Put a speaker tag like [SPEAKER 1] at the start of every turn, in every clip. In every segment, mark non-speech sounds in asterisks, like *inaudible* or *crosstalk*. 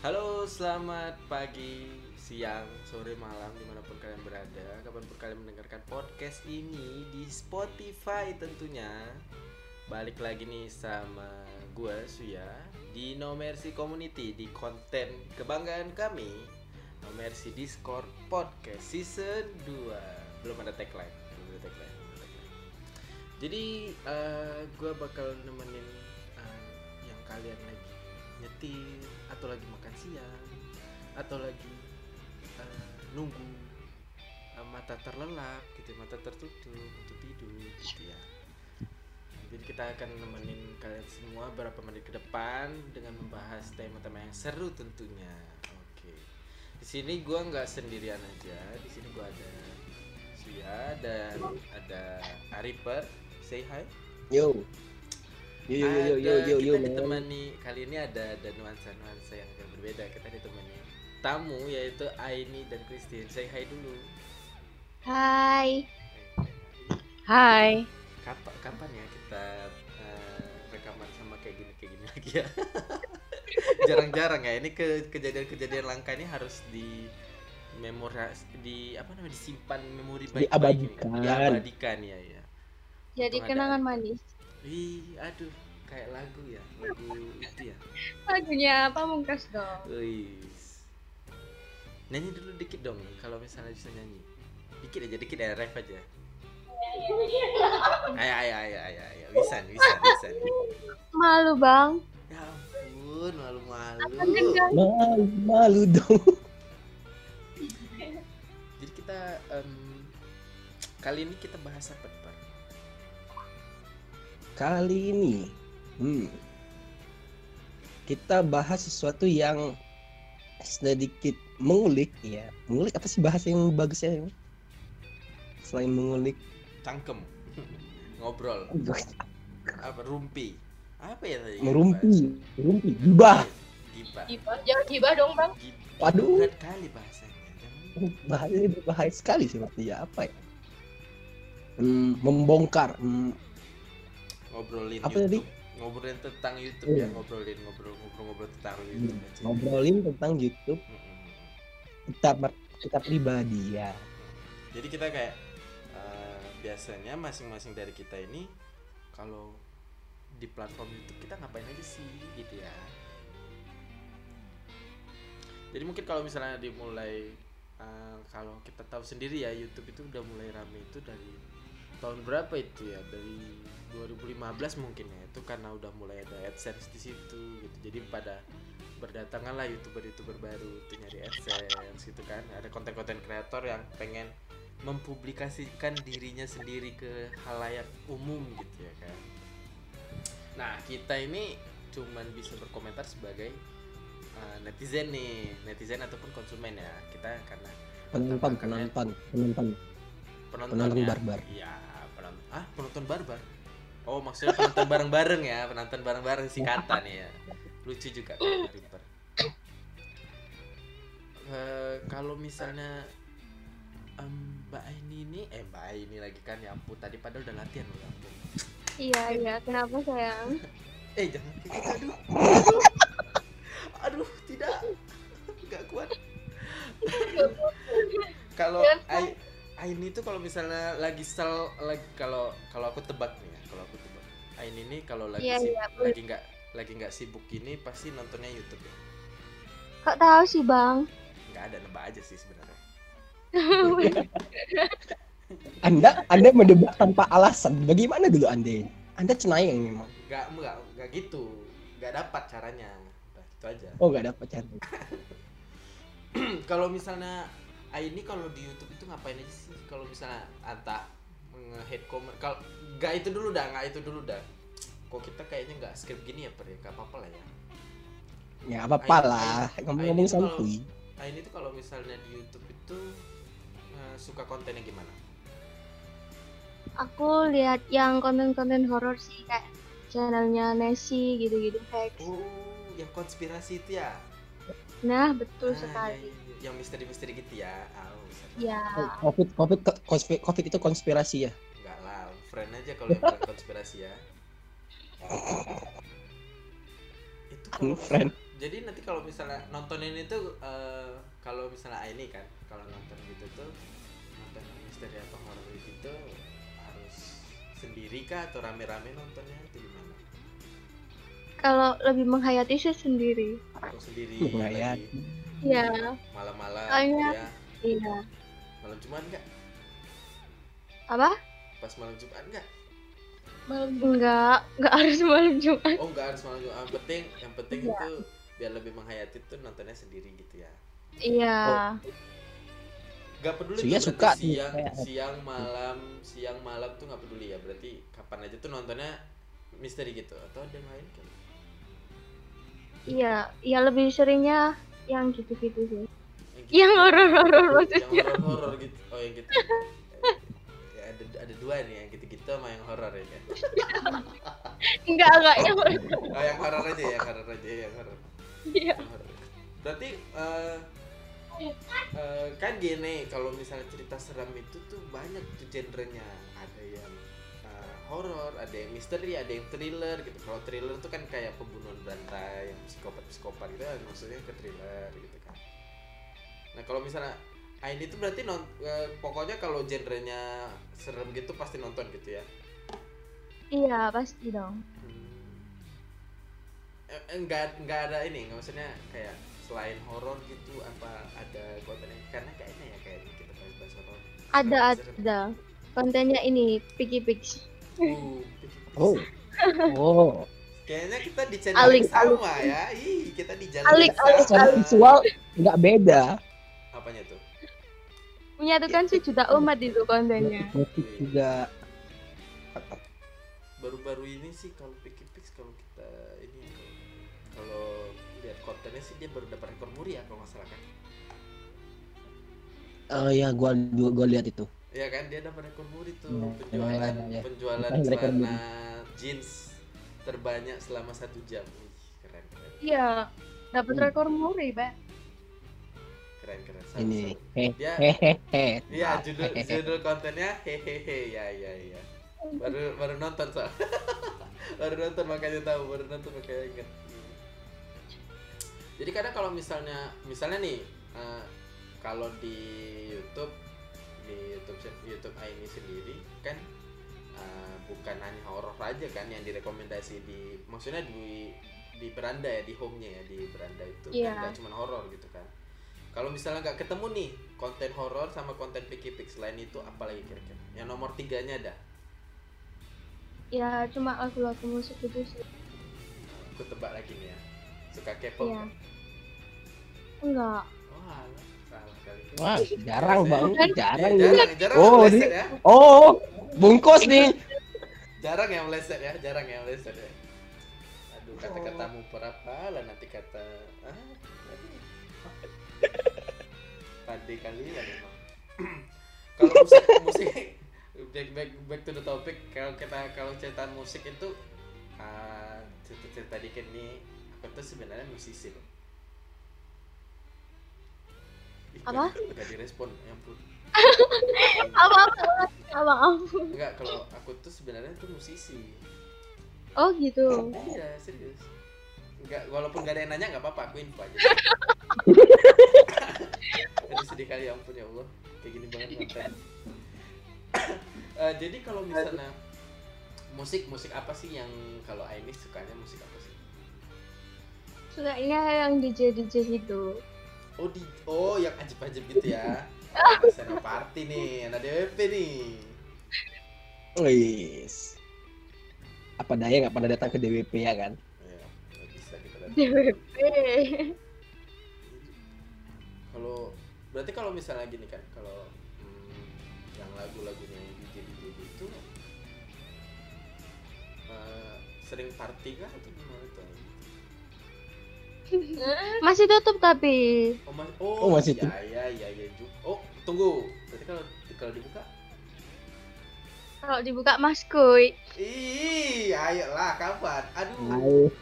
[SPEAKER 1] Halo, selamat pagi, siang, sore, malam, di mana pun kalian berada Kapan pun kalian mendengarkan podcast ini di Spotify tentunya Balik lagi nih sama gue, Suya Di No Mercy Community, di konten kebanggaan kami No Mercy Discord Podcast Season 2 Belum ada tagline, belum ada tagline. Jadi, eh, gue bakal nemenin eh, yang kalian lagi nyetir atau lagi makan siang atau lagi eh, nunggu eh, mata terlelap gitu mata tertutup untuk tidur gitu ya. Jadi kita akan nemenin kalian semua beberapa menit ke depan dengan membahas tema-tema yang seru tentunya. Oke. Di sini gua nggak sendirian aja di sini gua ada Suya dan ada Ariper say hi.
[SPEAKER 2] Yo. Yo yo yo yo yo yo yo.
[SPEAKER 1] kita
[SPEAKER 2] man.
[SPEAKER 1] ditemani kali ini ada ada nuansa-nuansa yang agak berbeda. Kita ditemani tamu yaitu Aini dan Christine. Say hi dulu.
[SPEAKER 3] Hai. Hai.
[SPEAKER 1] Kapan kapan ya kita eh, rekaman sama kayak gini kayak gini lagi ya? *laughs* Jarang-jarang ya. Ini ke kejadian-kejadian langka ini harus di memoras di apa namanya disimpan memori baik
[SPEAKER 2] Diabadikan.
[SPEAKER 1] diabadikan ya ya
[SPEAKER 3] Jadi
[SPEAKER 1] Untung ada-
[SPEAKER 3] kenangan manis.
[SPEAKER 1] Wih, aduh, kayak lagu ya, lagu itu ya.
[SPEAKER 3] Lagunya Pamungkas dong.
[SPEAKER 1] Wis. Nyanyi dulu dikit dong kalau misalnya bisa nyanyi. Dikit aja, dikit ya, ref aja. *laughs* Ayo, ayo, ayo, ayo, ayo. Bisa, bisa, bisa.
[SPEAKER 3] Malu bang.
[SPEAKER 1] Ya ampun, malu-malu.
[SPEAKER 2] Malu malu dong.
[SPEAKER 1] Jadi kita em, kali ini kita bahas apa?
[SPEAKER 2] Kali ini, hmm, kita bahas sesuatu yang sedikit mengulik ya. Mengulik apa sih bahasa yang bagusnya? Selain mengulik,
[SPEAKER 1] Cangkem. Ngobrol. *laughs* Apa rumpi? Apa ya tadi?
[SPEAKER 2] merumpi, merumpi, gibah.
[SPEAKER 1] Gibah.
[SPEAKER 3] Gibah, jangan gibah dong bang.
[SPEAKER 1] Gibah.
[SPEAKER 2] Waduh.
[SPEAKER 1] Berat kali bahasanya. Jangan
[SPEAKER 2] Bahaya berbahaya sekali seperti ya apa ya? Hmm, membongkar. Hmm,
[SPEAKER 1] ngobrolin
[SPEAKER 2] Apa
[SPEAKER 1] YouTube.
[SPEAKER 2] tadi?
[SPEAKER 1] Ngobrolin tentang YouTube
[SPEAKER 2] Iya.
[SPEAKER 1] ya, ngobrolin ngobrol ngobrol ngobrol tentang YouTube.
[SPEAKER 2] hmm,
[SPEAKER 1] aja.
[SPEAKER 2] ngobrolin tentang YouTube
[SPEAKER 1] Mm-mm.
[SPEAKER 2] kita kita pribadi ya.
[SPEAKER 1] Jadi kita kayak eh, biasanya masing-masing dari kita ini kalau di platform YouTube kita ngapain aja sih gitu ya. Jadi mungkin kalau misalnya dimulai eh, kalau kita tahu sendiri ya YouTube itu udah mulai rame itu dari tahun berapa itu ya? Dari 2015 mungkin ya. Itu karena udah mulai ada AdSense di situ gitu. Jadi pada berdatangan lah youtuber-youtuber baru itu nyari AdSense gitu kan. Ada konten-konten kreator yang pengen mempublikasikan dirinya sendiri ke halayak umum gitu ya kan. Nah kita ini cuman bisa berkomentar sebagai uh, netizen nih. Netizen ataupun konsumen ya. Kita karena
[SPEAKER 2] Penonton, penonton, penonton. Penonton barbar.
[SPEAKER 1] iya. penonton ah penonton barbar? Oh maksudnya penonton bareng-bareng ya penonton bareng-bareng singkatan ya. Lucu juga kan. Eh, kalau misalnya em, Mbak Aini ini eh Mbak Aini lagi kan ya ampun tadi padahal udah latihan loh ya ampun.
[SPEAKER 3] Iya iya. Kenapa sayang?
[SPEAKER 1] eh jangan kayak gitu aduh. Aduh tidak. Nggak kuat. Kalau Ai- Aini itu kalau misalnya lagi sel lagi kalau kalau aku tebak nih ya kalau aku tebak Aini ini kalau lagi
[SPEAKER 3] Iya,
[SPEAKER 1] sib-
[SPEAKER 3] iya,
[SPEAKER 1] lagi nggak lagi nggak sibuk gini pasti nontonnya YouTube ya
[SPEAKER 3] Kok tahu sih bang?
[SPEAKER 1] nggak ada nebak aja sih sebenarnya *laughs*
[SPEAKER 2] Anda Anda mendebat tanpa alasan. Bagaimana dulu Anda? Anda cenayang memang.
[SPEAKER 1] nggak nggak nggak gitu nggak dapat caranya Udah, itu aja
[SPEAKER 2] Oh nggak dapat cara. *clears throat*
[SPEAKER 1] kalau misalnya Aini kalau di YouTube itu ngapain aja sih kalau misalnya Anta nge-hate comment kalau nggak itu dulu dah nggak itu dulu dah kok kita kayaknya nggak skip gini ya per ya nggak apa-apa lah ya
[SPEAKER 2] Ya apa apa
[SPEAKER 1] Aini-
[SPEAKER 2] lah. Ngomong-ngomong
[SPEAKER 1] Aini tuh kalau-
[SPEAKER 2] santuy.
[SPEAKER 1] Aini tuh kalau misalnya di YouTube itu eh, suka kontennya gimana
[SPEAKER 3] Aku lihat yang konten-konten horor sih kayak channelnya Nessie gitu-gitu Hex.
[SPEAKER 1] oh yang konspirasi itu ya
[SPEAKER 3] Nah betul
[SPEAKER 1] Ah,
[SPEAKER 3] sekali.
[SPEAKER 1] Yang misteri-misteri gitu ya oh.
[SPEAKER 3] Ya.
[SPEAKER 2] Covid Covid konspi- Covid itu konspirasi ya.
[SPEAKER 1] Enggak lah, friend aja kalau yang konspirasi ya. Itu kalau
[SPEAKER 2] Unfriend.
[SPEAKER 1] jadi nanti kalau misalnya nontonin itu eh, kalau misalnya ini kan kalau nonton gitu tuh nonton misteri atau horor gitu harus sendiri kah atau rame-rame nontonnya itu gimana?
[SPEAKER 3] Kalau lebih menghayati sih sendiri.
[SPEAKER 1] Atau sendiri
[SPEAKER 2] Menghayati.
[SPEAKER 1] lagi
[SPEAKER 3] Iya,
[SPEAKER 1] malam-malam
[SPEAKER 3] Soalnya-
[SPEAKER 1] ya
[SPEAKER 3] iya.
[SPEAKER 1] malam Jumat enggak?
[SPEAKER 3] Apa?
[SPEAKER 1] Pas malam Jumat enggak?
[SPEAKER 3] Malam enggak, enggak harus malam Jumat.
[SPEAKER 1] Oh enggak harus malam Jumat. Yang penting yang penting
[SPEAKER 3] Iya.
[SPEAKER 1] itu biar lebih menghayati tuh nontonnya sendiri gitu ya.
[SPEAKER 3] Iya.
[SPEAKER 1] Gak peduli
[SPEAKER 2] Suya
[SPEAKER 1] tuh
[SPEAKER 2] suka
[SPEAKER 1] siang,
[SPEAKER 2] kayak-
[SPEAKER 1] siang malam, siang malam tuh nggak peduli ya. Berarti kapan aja tuh nontonnya misteri gitu atau ada yang lain kan?
[SPEAKER 3] Iya, iya lebih seringnya yang gitu-gitu sih.
[SPEAKER 1] gitu.
[SPEAKER 3] Yang horor-horor
[SPEAKER 1] yang
[SPEAKER 3] maksudnya.
[SPEAKER 1] horor-horor gitu. Oh yang gitu. *laughs* ya, ada ada dua nih yang gitu-gitu sama yang horor ya kan. *laughs*
[SPEAKER 3] Enggak, enggak yang
[SPEAKER 1] Oh yang horor aja ya, yang horor aja yang horor.
[SPEAKER 3] Iya.
[SPEAKER 1] Yang horor. Berarti eh eh, kan gini kalau misalnya cerita seram itu tuh banyak tuh genrenya. Ada yang horor, ada yang misteri, ada yang thriller gitu. Kalau thriller tuh kan kayak pembunuhan berantai, yang psikopat-psikopat gitu kan maksudnya ke thriller gitu kan. Nah, kalau misalnya ah, ini tuh berarti non, eh, pokoknya kalau genrenya serem gitu pasti nonton gitu ya.
[SPEAKER 3] Iya, pasti dong.
[SPEAKER 1] Hmm. Eh, enggak enggak ada ini nggak maksudnya kayak selain horor gitu apa ada kontennya karena kayaknya ya kayak kita bahas bahas horor
[SPEAKER 3] Ada
[SPEAKER 1] Serem.
[SPEAKER 3] ada. Kontennya ini Piggy Pigs.
[SPEAKER 1] Uh,
[SPEAKER 2] Oh. Oh.
[SPEAKER 1] kayaknya kita di channel
[SPEAKER 3] Alik,
[SPEAKER 1] yang sama ya ih kita di jalan
[SPEAKER 3] Alik,
[SPEAKER 1] yang
[SPEAKER 3] alik,
[SPEAKER 1] sama.
[SPEAKER 2] Secara visual nggak beda.
[SPEAKER 1] apanya tuh
[SPEAKER 3] Menyatukan sejuta umat itu kontennya.
[SPEAKER 2] Motif juga.
[SPEAKER 1] baru-baru ini sih kalau Picky Pix kalau kita ini kalau- lihat kontennya sih dia baru dapat rekor muri ya kalau nggak salah kan
[SPEAKER 2] Oh ya, gua gua, gua lihat itu.
[SPEAKER 1] Iya kan dia dapat rekor muri tuh
[SPEAKER 2] Iya,
[SPEAKER 1] penjualan
[SPEAKER 2] iya.
[SPEAKER 1] penjualan
[SPEAKER 2] Bukan muri.
[SPEAKER 1] celana jeans terbanyak selama satu jam Wih, keren keren
[SPEAKER 3] Iya, dapat
[SPEAKER 2] Hmm.
[SPEAKER 3] rekor muri, Pak.
[SPEAKER 1] keren keren
[SPEAKER 2] Ini.
[SPEAKER 1] Dia-
[SPEAKER 2] hehehe.
[SPEAKER 1] Iya judul judul kontennya hehehe ya ya ya baru baru nonton soal *laughs* baru nonton makanya tahu baru nonton makanya ingat jadi kadang kalau misalnya misalnya nih eh, kalau di YouTube di YouTube YouTube ini sendiri kan eh, bukan hanya horor aja kan yang direkomendasi di maksudnya di di beranda ya di home-nya ya di beranda itu
[SPEAKER 3] Iya.
[SPEAKER 1] kan nggak cuma horor gitu kan kalau misalnya nggak ketemu nih konten horor sama konten picky pix selain itu apa lagi kira-kira yang nomor tiganya ada
[SPEAKER 3] Ya, cuma lagu-lagu musik itu sih.
[SPEAKER 1] aku tebak lagi nih ya suka
[SPEAKER 3] Iya.
[SPEAKER 1] nggak?
[SPEAKER 3] Enggak.
[SPEAKER 1] oh
[SPEAKER 2] Wah, jarang bang,
[SPEAKER 3] Kan?
[SPEAKER 2] jarang
[SPEAKER 1] Ya,
[SPEAKER 2] nih.
[SPEAKER 1] jarang jarang
[SPEAKER 2] Oh,
[SPEAKER 1] meleset
[SPEAKER 2] dia-
[SPEAKER 1] ya.
[SPEAKER 2] Oh, bungkus nih.
[SPEAKER 1] jarang yang meleset ya jarang yang meleset ya. Aduh kata-katamu berapa lah nanti kata ah kali lah memang. *clears throat* Kalau musik musik back, back, back to the topic kalau kita kalau cerita musik itu ah, cerita-cerita dikit nih. Aku tuh sebenarnya musisi loh
[SPEAKER 3] Apa?
[SPEAKER 1] nggak- nggak direspon ya ampun *laughs*
[SPEAKER 3] Apa apa? Apa
[SPEAKER 1] enggak kalau aku tuh sebenarnya tuh musisi
[SPEAKER 3] Oh, gitu.
[SPEAKER 1] Iya serius. Enggak, walaupun gak ada yang nanya nggak apa-apa, aku info aja. *laughs* Aduh sedih kali ya ampun ya Allah, kayak gini banget konten. *coughs* Eh, jadi kalau misalnya musik musik apa sih yang kalau Aini sukanya musik apa sih?
[SPEAKER 3] Sukanya yang DJ DJ gitu.
[SPEAKER 1] Oh di oh yang ajib-ajib gitu ya. *laughs* Sana party nih, anak DWP nih.
[SPEAKER 2] Wis. Apa daya nggak pernah datang ke DWP ya kan?
[SPEAKER 1] Ya, nggak bisa kita lihat.
[SPEAKER 3] DWP.
[SPEAKER 1] kalau berarti kalau misalnya gini kan kalau hmm, yang lagu-lagunya yang DJ DJ itu eh, sering party kah atau? *laughs*
[SPEAKER 3] Masih tutup tapi.
[SPEAKER 1] Oh, mas oh,
[SPEAKER 2] Oh, masih
[SPEAKER 1] ya, ya ya ya juga. Oh tunggu. Berarti kalau kalau dibuka?
[SPEAKER 3] Kalau dibuka Mas Kuy.
[SPEAKER 1] ih ayolah kapan? Aduh. *laughs*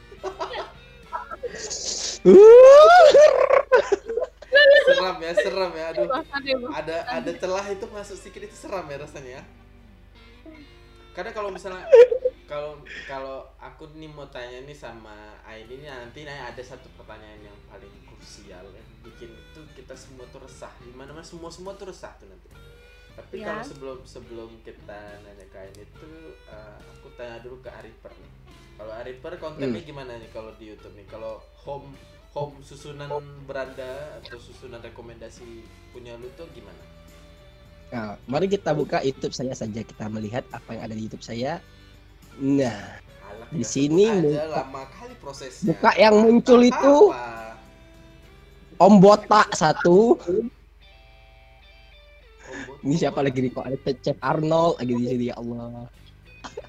[SPEAKER 1] Seram ya seram ya aduh.
[SPEAKER 3] Ya,
[SPEAKER 1] ada ada celah itu masuk sedikit itu seram ya rasanya ya. Karena kalau misalnya kalau kalau aku nih mau tanya nih sama Aini nih nanti nih ada satu pertanyaan yang paling krusial yang bikin itu kita semua tuh resah. Di mana mana semua semua tuh resah tuh nanti. Tapi
[SPEAKER 3] Ya.
[SPEAKER 1] kalau sebelum sebelum kita nanya ke Aini itu eh, aku tanya dulu ke Ariper nih. Kalau Ariper kontennya gimana nih kalau di YouTube nih? Kalau home home susunan beranda atau susunan rekomendasi punya lu tuh gimana?
[SPEAKER 2] Nah, mari kita buka YouTube saya saja. Kita melihat apa yang ada di YouTube saya. Nah,
[SPEAKER 1] Alah,
[SPEAKER 2] Di
[SPEAKER 1] ya,
[SPEAKER 2] sini
[SPEAKER 1] lama kali prosesnya
[SPEAKER 2] buka yang muncul itu Om Botak satu. Ini siapa lagi nih kok ada Chef Arnold lagi di sini ya Allah.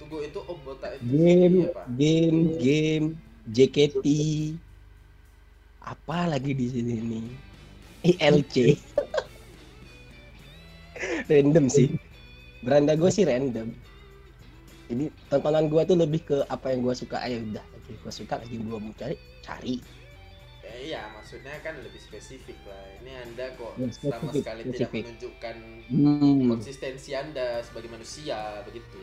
[SPEAKER 1] Tunggu itu oh botak itu
[SPEAKER 2] Game,
[SPEAKER 1] apa?
[SPEAKER 2] game, game, JKT. Apa lagi di sini nih? ILC. *laughs* random sih. Beranda gue sih random. Ini tontonan gue tuh lebih ke apa yang gue suka aja udah. Lagi gue suka lagi gue mau cari, cari.
[SPEAKER 1] Ya, iya, maksudnya kan lebih spesifik lah. Ini Anda kok
[SPEAKER 2] Ya,
[SPEAKER 1] sama
[SPEAKER 2] spesifik,
[SPEAKER 1] sekali tidak
[SPEAKER 2] spesifik.
[SPEAKER 1] menunjukkan
[SPEAKER 2] Hmm.
[SPEAKER 1] konsistensi Anda sebagai manusia begitu.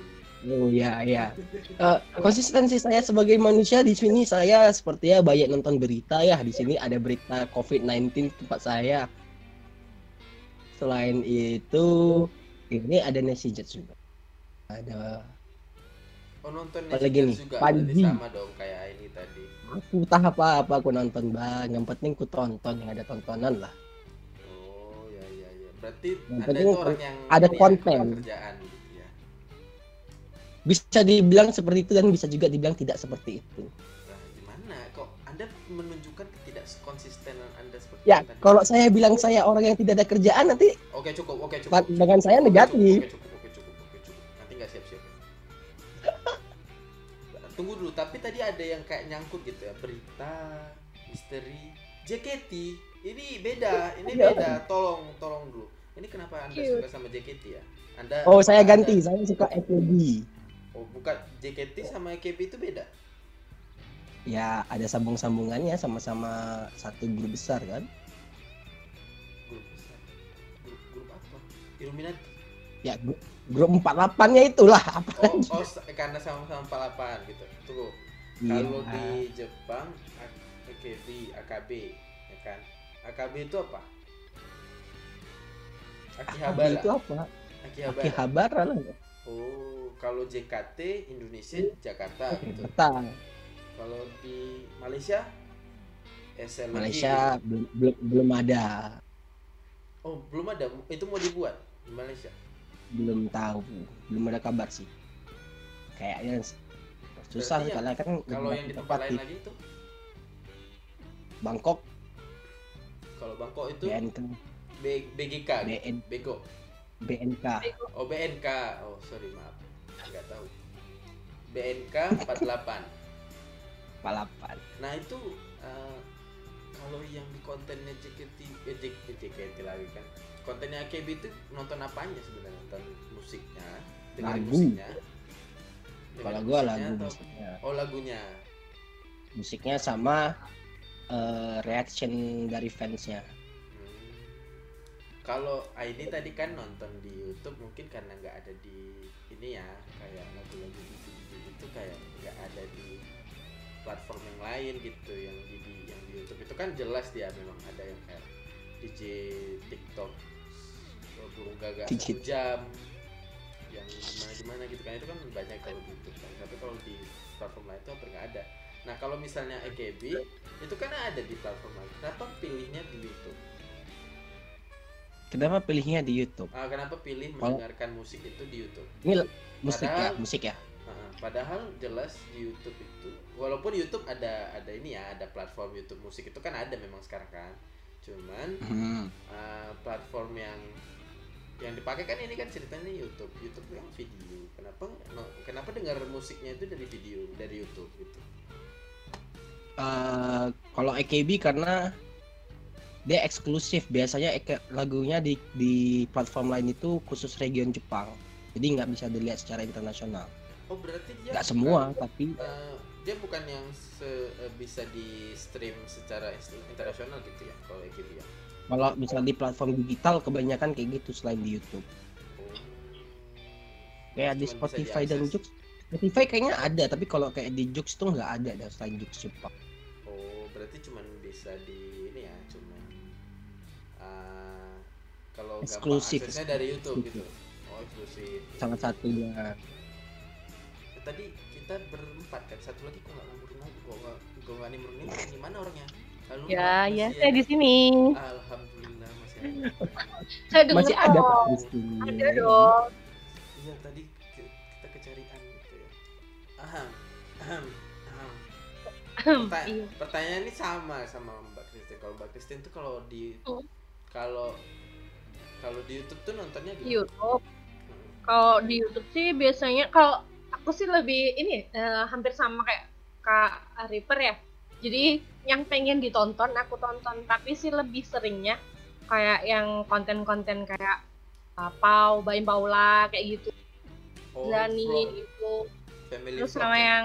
[SPEAKER 2] Oh ya ya. Eh, konsistensi saya sebagai manusia di sini saya sepertinya banyak nonton berita ya. Di sini ada berita COVID-19 tempat saya. Selain itu, ini ada Jets juga. Ada
[SPEAKER 1] Oh nonton
[SPEAKER 2] Apa
[SPEAKER 1] Netflix
[SPEAKER 2] lagi nih?
[SPEAKER 1] juga
[SPEAKER 2] Panji.
[SPEAKER 1] sama dong kayak ini tadi.
[SPEAKER 2] aku tak apa-apa aku nonton bang. Yang penting ku tonton yang ada tontonan lah.
[SPEAKER 1] Oh ya ya ya. Berarti
[SPEAKER 2] Yang penting
[SPEAKER 1] itu orang yang
[SPEAKER 2] ada konten.
[SPEAKER 1] pekerjaan gitu ya.
[SPEAKER 2] Bisa dibilang seperti itu dan bisa juga dibilang tidak seperti itu.
[SPEAKER 1] Nah, gimana kok Anda menunjukkan ketidakkonsistenan Anda seperti
[SPEAKER 2] Ya, kalau saya bilang saya orang yang tidak ada kerjaan nanti
[SPEAKER 1] Oke cukup, oke cukup.
[SPEAKER 2] dengan saya negatif.
[SPEAKER 1] Oke cukup, tapi tadi ada yang kayak nyangkut gitu ya, berita, misteri, JKT. Ini beda, ini
[SPEAKER 2] Iya.
[SPEAKER 1] beda. Tolong, tolong dulu. Ini kenapa Anda
[SPEAKER 3] Cute.
[SPEAKER 1] suka sama JKT ya? Anda
[SPEAKER 2] Oh, saya ganti.
[SPEAKER 1] Anda-
[SPEAKER 2] Saya suka FWB.
[SPEAKER 1] Oh, bukan JKT sama AKB itu beda.
[SPEAKER 2] Ya, ada sambung-sambungannya sama-sama satu grup besar kan?
[SPEAKER 1] Grup besar. Grup grup apa? Illuminati.
[SPEAKER 2] Ya, grup, grup 48-nya itulah apa
[SPEAKER 1] Oh,
[SPEAKER 2] lagi?
[SPEAKER 1] oh karena sama-sama 48 gitu. Tunggu.
[SPEAKER 2] Iya.
[SPEAKER 1] Kalau di Jepang A- AKB, AKB, ya kan? AKB itu apa? Akihabara.
[SPEAKER 2] itu apa?
[SPEAKER 1] Akihabara.
[SPEAKER 2] Akihabara lah.
[SPEAKER 1] Oh, kalau JKT Indonesia Jakarta gitu.
[SPEAKER 2] Betul.
[SPEAKER 1] Kalau di Malaysia SLG.
[SPEAKER 2] Malaysia belum, belum belum ada.
[SPEAKER 1] Oh, belum ada. Itu mau dibuat di Malaysia.
[SPEAKER 2] Belum tahu. Belum ada kabar sih. Kayaknya susah
[SPEAKER 1] Berarti yang-
[SPEAKER 2] karena kan
[SPEAKER 1] Kalau yang di tempat lain lagi itu,
[SPEAKER 2] Bangkok,
[SPEAKER 1] kalau Bangkok itu
[SPEAKER 2] BNK,
[SPEAKER 1] B- BGK.
[SPEAKER 2] BN,
[SPEAKER 1] Bego.
[SPEAKER 2] BNK.
[SPEAKER 1] Oh BNK. Oh sorry maaf, nggak tahu. BNK 48.
[SPEAKER 2] 48.
[SPEAKER 1] Nah itu eh, kalau yang di kontennya JKT, eh, J- eh, JKT lagi kan. Kontennya AKB itu nonton apanya sebenarnya? Nonton musiknya, dengerin
[SPEAKER 2] Lagu.
[SPEAKER 1] musiknya.
[SPEAKER 2] Kalau gua
[SPEAKER 1] musiknya
[SPEAKER 2] lagu
[SPEAKER 1] atau-
[SPEAKER 2] musiknya.
[SPEAKER 1] Oh lagunya.
[SPEAKER 2] Musiknya sama eh, reaction dari fansnya.
[SPEAKER 1] Hmm. Kalau Aini tadi kan nonton di YouTube mungkin karena nggak ada di ini ya kayak lagu-lagu gitu itu kayak nggak ada di platform yang lain gitu yang di, di yang di YouTube itu kan jelas dia memang ada yang kayak DJ TikTok burung gagak
[SPEAKER 2] DJ.
[SPEAKER 1] satu jam yang gimana gimana gitu kan itu kan banyak kalau di YouTube kan tapi kalau di platform lain itu hampir nggak ada nah kalau misalnya AKB itu kan ada di platform lain kenapa pilihnya di YouTube
[SPEAKER 2] Kenapa pilihnya di YouTube?
[SPEAKER 1] Ah, kenapa pilih mendengarkan musik itu di YouTube?
[SPEAKER 2] Ini musik ya,
[SPEAKER 1] Padahal-
[SPEAKER 2] musik ya.
[SPEAKER 1] Ah, padahal jelas di YouTube itu, walaupun YouTube ada ada ini ya, ada platform YouTube musik itu kan ada memang sekarang kan. Cuman
[SPEAKER 2] Hmm.
[SPEAKER 1] ah, platform yang yang dipakai kan ini kan ceritanya YouTube. YouTube yang video. Kenapa no- kenapa dengar musiknya itu dari video dari YouTube gitu?
[SPEAKER 2] Eh, kalau AKB karena dia eksklusif biasanya lagunya di di platform lain itu khusus region Jepang jadi nggak bisa dilihat secara internasional
[SPEAKER 1] Oh, berarti dia
[SPEAKER 2] nggak semua tapi
[SPEAKER 1] eh, dia bukan yang se- eh, bisa di stream secara internasional gitu ya kalau AKB ya.
[SPEAKER 2] Kalau misalnya di platform digital kebanyakan kayak gitu selain di YouTube kayak di Spotify dan. Joox Spotify kayaknya ada tapi kalau kayak di Joox tuh nggak ada ada selain Joox Jepang
[SPEAKER 1] Oh, berarti cuman bisa di ini ya, cuman uh, kalau gampang
[SPEAKER 2] Eksklusif.
[SPEAKER 1] aksesnya dari YouTube gitu. Oh, eksklusif.
[SPEAKER 2] salah satunya
[SPEAKER 1] Tadi kita berempat kan, satu lagi kok nggak nimbrung lagi, kok nggak kok nggak nimbrung nimbrung gimana orangnya? Halo,
[SPEAKER 4] Ya, ya, saya di sini.
[SPEAKER 1] Alhamdulillah masih ada.
[SPEAKER 4] Saya dengar
[SPEAKER 2] masih ada. Pak Christine
[SPEAKER 4] Ada dong.
[SPEAKER 1] Iya tadi ki- kita kecarian gitu ya. Aham, aham, aham. Perta-
[SPEAKER 4] Iya.
[SPEAKER 1] pertanyaan ini sama sama Mbak Christine. Kalau Mbak Christine tuh kalau di
[SPEAKER 4] Hmm.
[SPEAKER 1] kalau kalau di YouTube tuh nontonnya
[SPEAKER 4] Di
[SPEAKER 1] gimana?
[SPEAKER 4] YouTube.
[SPEAKER 1] Hmm.
[SPEAKER 4] Kalau di YouTube sih biasanya kalau aku sih lebih ini eh, hampir sama kayak Kak Reaper ya. Jadi yang pengen ditonton aku tonton, tapi sih lebih seringnya kayak yang konten-konten kayak uh, Pau, Baim Paula kayak gitu.
[SPEAKER 1] Oh,
[SPEAKER 4] Dani
[SPEAKER 1] vlog,
[SPEAKER 4] itu
[SPEAKER 1] family
[SPEAKER 4] terus sama
[SPEAKER 1] ya?
[SPEAKER 4] yang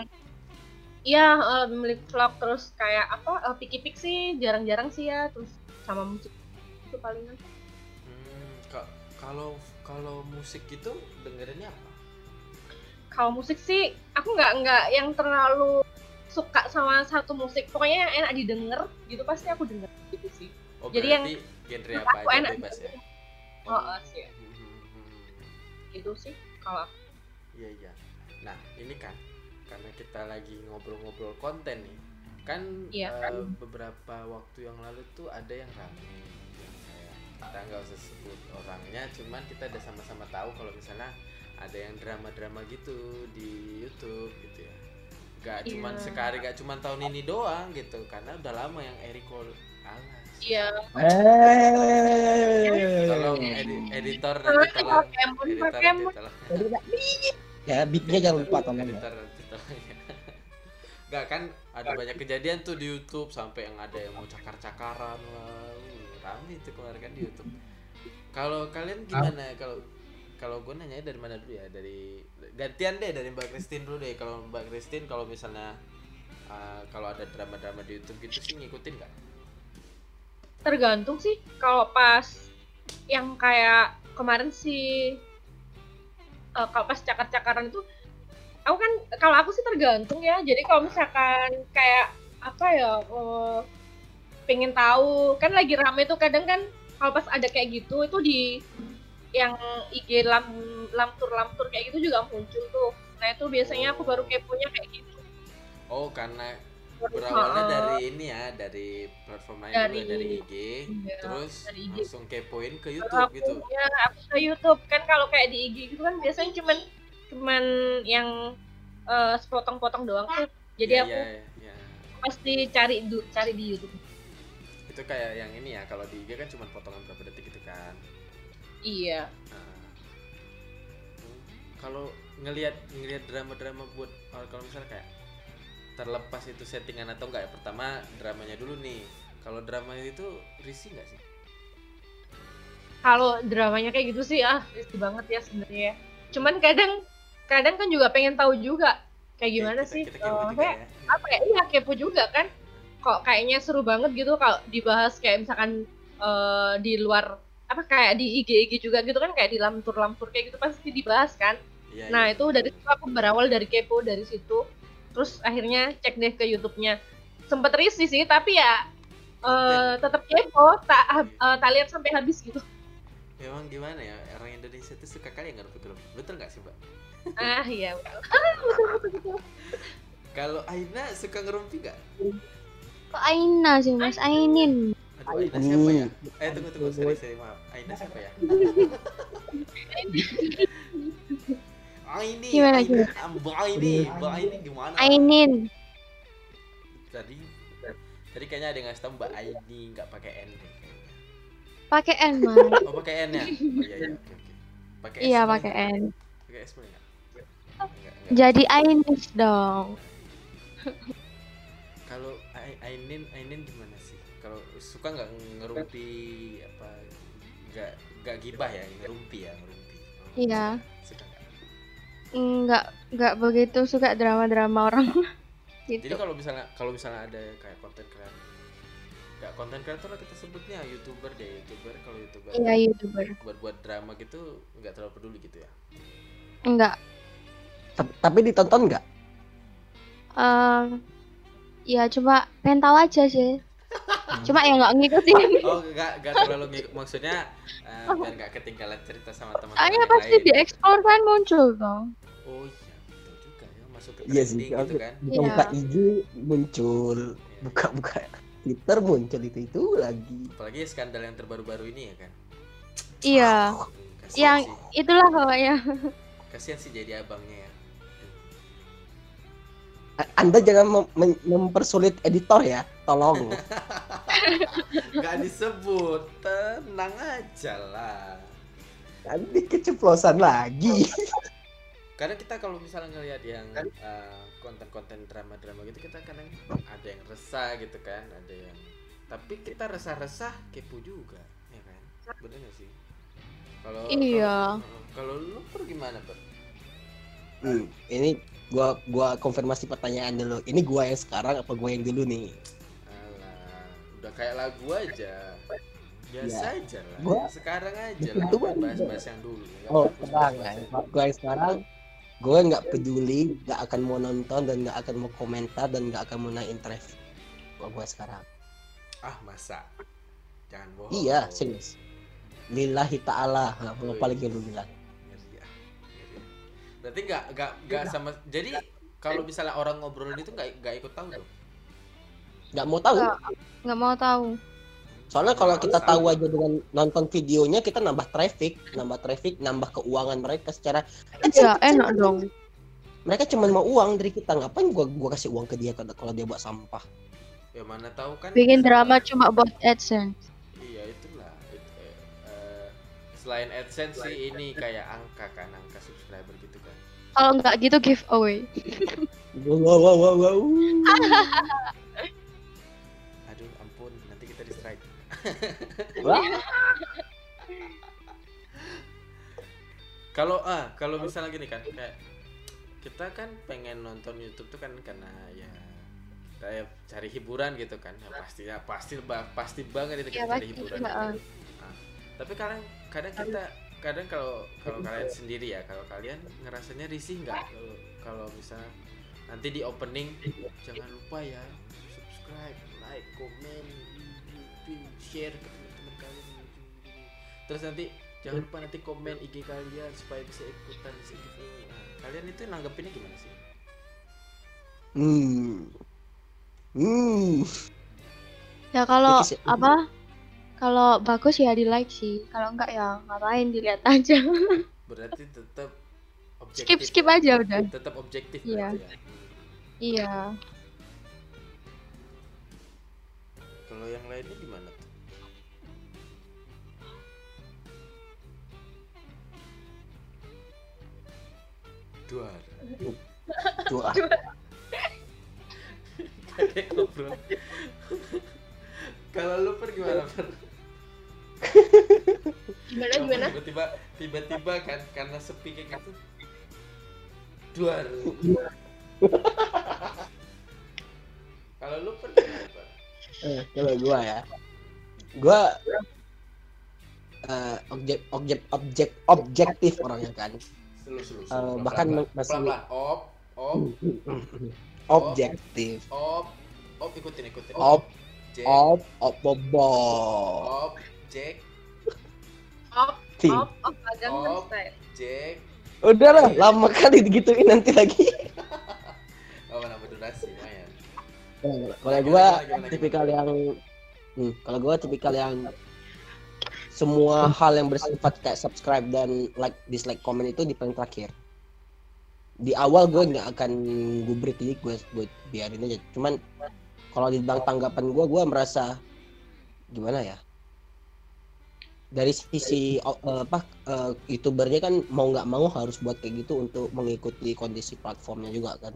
[SPEAKER 4] Iya, eh, milik vlog terus kayak apa? Uh, Piki Pik sih jarang-jarang sih ya, terus sama musik itu palingan.
[SPEAKER 1] Hmm, ka- kalau kalau musik itu dengerinnya apa?
[SPEAKER 4] Kalau musik sih aku nggak nggak yang terlalu suka sama satu musik. Pokoknya yang enak didengar gitu pasti aku denger gitu sih.
[SPEAKER 1] Oh,
[SPEAKER 4] Jadi yang
[SPEAKER 1] genre apa
[SPEAKER 4] aku
[SPEAKER 1] aja
[SPEAKER 4] enak
[SPEAKER 1] bebas ya?
[SPEAKER 4] Oh, oh, sih.
[SPEAKER 1] Hmm.
[SPEAKER 4] Gitu sih kalau aku.
[SPEAKER 1] Iya iya. Nah ini kan karena kita lagi ngobrol-ngobrol konten nih, kan
[SPEAKER 4] Iya,
[SPEAKER 1] eh,
[SPEAKER 4] kan.
[SPEAKER 1] beberapa waktu yang lalu tuh ada yang rame, yang kayak kita nggak usah sebut orangnya, cuman kita udah sama-sama tahu kalau misalnya ada yang drama-drama gitu di YouTube gitu ya. Gak cuman
[SPEAKER 4] Iya.
[SPEAKER 1] sekali, gak cuman tahun ini doang gitu, karena udah lama yang Eriko alas.
[SPEAKER 4] Iya.
[SPEAKER 1] Tolong edi- editor
[SPEAKER 4] Kalau
[SPEAKER 1] nanti tolong.
[SPEAKER 4] Pokemon,
[SPEAKER 1] Editor nanti
[SPEAKER 4] Pokemon.
[SPEAKER 1] tolong.
[SPEAKER 2] ya beatnya jangan lupa tolong ya.
[SPEAKER 1] editor nanti tolong ya. *laughs* Gak kan ada banyak kejadian tuh di YouTube sampai yang ada yang mau cakar-cakaran lah. Uh, Rame itu kemarin kan di YouTube. Kalau kalian gimana kalau kalau gue nanya dari mana dulu ya dari gantian deh dari Mbak Christine dulu deh kalau Mbak Christine kalau misalnya uh, kalau ada drama-drama di YouTube gitu sih ngikutin nggak?
[SPEAKER 4] Tergantung sih kalau pas yang kayak kemarin sih eh, kalau pas cakar-cakaran itu aku kan kalau aku sih tergantung ya. Jadi kalau misalkan kayak apa ya eh, pengen tahu kan lagi rame tuh kadang kan kalau pas ada kayak gitu itu di yang IG lam lamtur lamtur kayak gitu juga muncul tuh. Nah itu biasanya aku baru keponya kayak gitu.
[SPEAKER 1] Oh karena berawalnya dari ini ya dari platform lain
[SPEAKER 4] Dari-
[SPEAKER 1] dari IG
[SPEAKER 4] Iya,
[SPEAKER 1] terus
[SPEAKER 4] dari IG.
[SPEAKER 1] langsung kepoin ke YouTube
[SPEAKER 4] aku,
[SPEAKER 1] gitu.
[SPEAKER 4] Ya, aku ke YouTube kan kalau kayak di IG gitu kan biasanya cuman cuman yang eh, sepotong-potong doang tuh. Jadi
[SPEAKER 1] Iya,
[SPEAKER 4] aku
[SPEAKER 1] iya, iya.
[SPEAKER 4] pasti cari du- cari di YouTube.
[SPEAKER 1] itu kayak yang ini ya kalau di IG kan cuma potongan berapa detik gitu kan.
[SPEAKER 4] Iya.
[SPEAKER 1] Nah, kalau ngelihat ngelihat drama-drama buat oh, kalau misalnya kayak terlepas itu settingan atau enggak ya pertama dramanya dulu nih kalau drama itu risih nggak sih
[SPEAKER 4] Kalau dramanya kayak gitu sih ah risih banget ya sebenarnya. Cuman kadang kadang kan juga pengen tahu juga kayak gimana
[SPEAKER 1] Kita-
[SPEAKER 4] sih.
[SPEAKER 1] kita kepo juga
[SPEAKER 4] kayak
[SPEAKER 1] ya.
[SPEAKER 4] apa ya iya kepo juga kan kok kayaknya seru banget gitu kalau dibahas kayak misalkan eh, di luar apa kayak di IG IG juga gitu kan kayak di lamtur lamtur kayak gitu pasti dibahas kan.
[SPEAKER 1] Iya,
[SPEAKER 4] nah
[SPEAKER 1] iya.
[SPEAKER 4] itu dari situ aku berawal dari kepo dari situ. Terus akhirnya cek deh ke YouTube-nya. Sempet risih sih tapi ya eh tetap kepo tak eh, tak lihat sampai habis gitu.
[SPEAKER 1] Memang gimana ya orang Indonesia tuh suka kali ngerupin-ngerupin betul nggak sih mbak?
[SPEAKER 4] Ah iya *laughs*
[SPEAKER 1] kalau Aina suka ngerumpi nggak?
[SPEAKER 3] Kok Aina sih Mas? Ainin.
[SPEAKER 1] Aina siapa ya eh tunggu tunggu sorry sorry maaf Aina siapa ya *laughs* Aini
[SPEAKER 3] Gimana,
[SPEAKER 1] Aina Mbak Aini Mbak Aini gimana
[SPEAKER 3] Ainin.
[SPEAKER 1] tadi tadi kayaknya ada yang ngasih tau Mbak Aini nggak pakai N deh.
[SPEAKER 3] Pakai N, Mas.
[SPEAKER 1] oh pakai N ya *laughs* oh iya iya oke oke pakai S
[SPEAKER 3] Iya, pakai? N.
[SPEAKER 1] pakai S boleh nggak Nggak, nggak.
[SPEAKER 3] Jadi Ainis dong.
[SPEAKER 1] kalau Ai- Ainin Ainin gimana suka nggak ngerumpi apa nggak nggak gibah ya ngerumpi ya ngerumpi
[SPEAKER 3] Iya.
[SPEAKER 1] suka nggak
[SPEAKER 3] Enggak enggak begitu suka drama-drama orang. *laughs*
[SPEAKER 1] jadi
[SPEAKER 3] gitu.
[SPEAKER 1] kalau misalnya kalau misalnya ada kayak konten kreator nggak konten kreator lah kita sebutnya youtuber deh youtuber kalau youtuber
[SPEAKER 3] Iya, YouTuber.
[SPEAKER 1] buat buat drama gitu nggak terlalu peduli gitu ya
[SPEAKER 3] Enggak.
[SPEAKER 2] Tep- tapi ditonton nggak
[SPEAKER 3] Eh, ya cuma pengen tahu aja sih. Cuma ya nggak ngikutin.
[SPEAKER 1] Oh, enggak enggak terlalu ngikut maksudnya eh, biar enggak ketinggalan cerita sama teman-teman
[SPEAKER 3] Soalnya
[SPEAKER 1] yang
[SPEAKER 3] pasti
[SPEAKER 1] lain.
[SPEAKER 3] dieksplor kan muncul dong.
[SPEAKER 1] Oh iya, betul juga ya masuk ke
[SPEAKER 2] Iya
[SPEAKER 1] trending
[SPEAKER 2] sih,
[SPEAKER 1] gitu kan.
[SPEAKER 2] buka
[SPEAKER 3] Iya.
[SPEAKER 2] buka IG muncul buka buka Twitter muncul itu itu lagi
[SPEAKER 1] Apalagi skandal yang terbaru-baru ini ya kan.
[SPEAKER 3] Iya.
[SPEAKER 1] Kasihan
[SPEAKER 3] Yang
[SPEAKER 1] sih.
[SPEAKER 3] itulah pokoknya.
[SPEAKER 1] Kasihan sih jadi abangnya ya.
[SPEAKER 2] Anda jangan mem- mem- mempersulit editor ya tolong *laughs*
[SPEAKER 1] Gak disebut, tenang aja lah.
[SPEAKER 2] nanti keceplosan lagi *laughs*
[SPEAKER 1] Karena kita kalau misalnya ngelihat yang eh, konten-konten drama-drama gitu kita kadang ada yang resah gitu kan, ada yang tapi kita resah-resah kepo juga, ya kan? Bener gak sih? Kalau
[SPEAKER 3] Iya.
[SPEAKER 1] kalau- Kalau lu per gimana per?
[SPEAKER 2] Hmm, ini gua gua konfirmasi pertanyaan dulu ini gua yang sekarang apa gua yang dulu nih
[SPEAKER 1] Alah, udah kayak lagu aja. Biasa
[SPEAKER 2] Ya.
[SPEAKER 1] aja lah.
[SPEAKER 2] Gua-
[SPEAKER 1] Sekarang aja lah. Bahas-bahas yang dulu.
[SPEAKER 2] oh
[SPEAKER 1] dulu.
[SPEAKER 2] gua yang sekarang gua nggak peduli nggak akan mau nonton dan nggak akan mau komentar dan nggak akan mau naik interest gua gua sekarang
[SPEAKER 1] Ah masa? Jangan bohong.
[SPEAKER 2] iya serius lillahi ta'ala nah,
[SPEAKER 1] Wih.
[SPEAKER 2] paling yang lu bilang
[SPEAKER 1] Berarti nggak nggak nggak sama. Jadi kalau misalnya orang ngobrolin itu nggak nggak ikut tahu dong.
[SPEAKER 2] nggak mau tahu
[SPEAKER 3] Nggak. Mau tahu.
[SPEAKER 2] Soalnya kalau kita tahu aja dengan nonton videonya kita nambah traffic, nambah traffic, nambah keuangan mereka secara
[SPEAKER 3] Ya enak dong.
[SPEAKER 2] mereka cuma mau uang dari kita. Ngapain gua gua kasih uang ke dia kalau kalau dia buat sampah?
[SPEAKER 1] Ya mana tahu kan.
[SPEAKER 3] Bikin drama cuma buat AdSense.
[SPEAKER 1] Iya itulah. It- eh, eh, selain AdSense sih ini kayak angka kan, angka subscriber.
[SPEAKER 3] Kalau nggak gitu giveaway.
[SPEAKER 2] Wow wow wow wow. wow. *laughs*
[SPEAKER 1] Aduh ampun, nanti kita di strike. *laughs*
[SPEAKER 2] Wah,
[SPEAKER 1] Kalau ah, kalau misalnya gini kan kayak kita kan pengen nonton YouTube tuh kan karena ya kayak cari hiburan gitu kan. Ya pasti ya pasti pasti banget itu kita cari
[SPEAKER 3] pasti,
[SPEAKER 1] hiburan. gitu. Ah, tapi kadang kadang kita kadang kalau kalau kalian sendiri ya, kalau kalian ngerasanya risih nggak kalau kalau misalnya nanti di opening jangan lupa ya subscribe, like, komen, share ke teman-teman kalian terus nanti jangan lupa nanti komen IG kalian supaya bisa ikutan di giveaway. Nah, kalian itu nanggepinnya gimana sih?
[SPEAKER 2] Hmm. Hmm.
[SPEAKER 3] Ya kalau apa? Kalau bagus ya di like sih. Kalau enggak ya ngapain dilihat aja. *laughs*
[SPEAKER 1] Berarti tetap objektif.
[SPEAKER 3] skip skip
[SPEAKER 1] ya?
[SPEAKER 3] aja udah.
[SPEAKER 1] Tetap objektif
[SPEAKER 3] Iya.
[SPEAKER 1] berarti ya.
[SPEAKER 3] Iya.
[SPEAKER 1] Kalau yang lainnya gimana tuh? Dua. Ngobrol. Kalau lu per gimana per?
[SPEAKER 4] Gimana
[SPEAKER 1] Kamu
[SPEAKER 4] gimana?
[SPEAKER 1] Tiba-tiba tiba-tiba kan karena sepi kayak gitu. Dua. Kalau lu per gimana per?
[SPEAKER 2] Eh, kalau gua ya. Gua eh, objek objek objek objektif orangnya kan.
[SPEAKER 1] Slow, slow,
[SPEAKER 2] Eh,
[SPEAKER 1] slow.
[SPEAKER 2] bahkan
[SPEAKER 1] Pelan-pelan.
[SPEAKER 2] masih-
[SPEAKER 1] pelan-pelan. Op, op,
[SPEAKER 2] Objektif.
[SPEAKER 1] op, op ikutin ikutin.
[SPEAKER 2] Op
[SPEAKER 1] Jack,
[SPEAKER 2] op op bobo.
[SPEAKER 1] Jack,
[SPEAKER 4] Op, op, op, agak
[SPEAKER 1] Op.
[SPEAKER 4] style.
[SPEAKER 1] Jack.
[SPEAKER 2] Udahlah, lama kali digituin nanti lagi.
[SPEAKER 1] Oh, nambah durasi lumayan.
[SPEAKER 2] Kalau gua
[SPEAKER 1] gimana,
[SPEAKER 2] tipikal yang hmm, kalau gua tipikal yang semua hal yang bersifat kayak subscribe dan like dislike komen itu di paling terakhir. Di awal gue nggak akan gubrik jadi gue gue biarin aja. Cuman kalau dibilang tanggapan gue, gue merasa gimana ya? Dari sisi eh, apa eh, youtubernya kan mau nggak mau harus buat kayak gitu untuk mengikuti kondisi platformnya juga kan.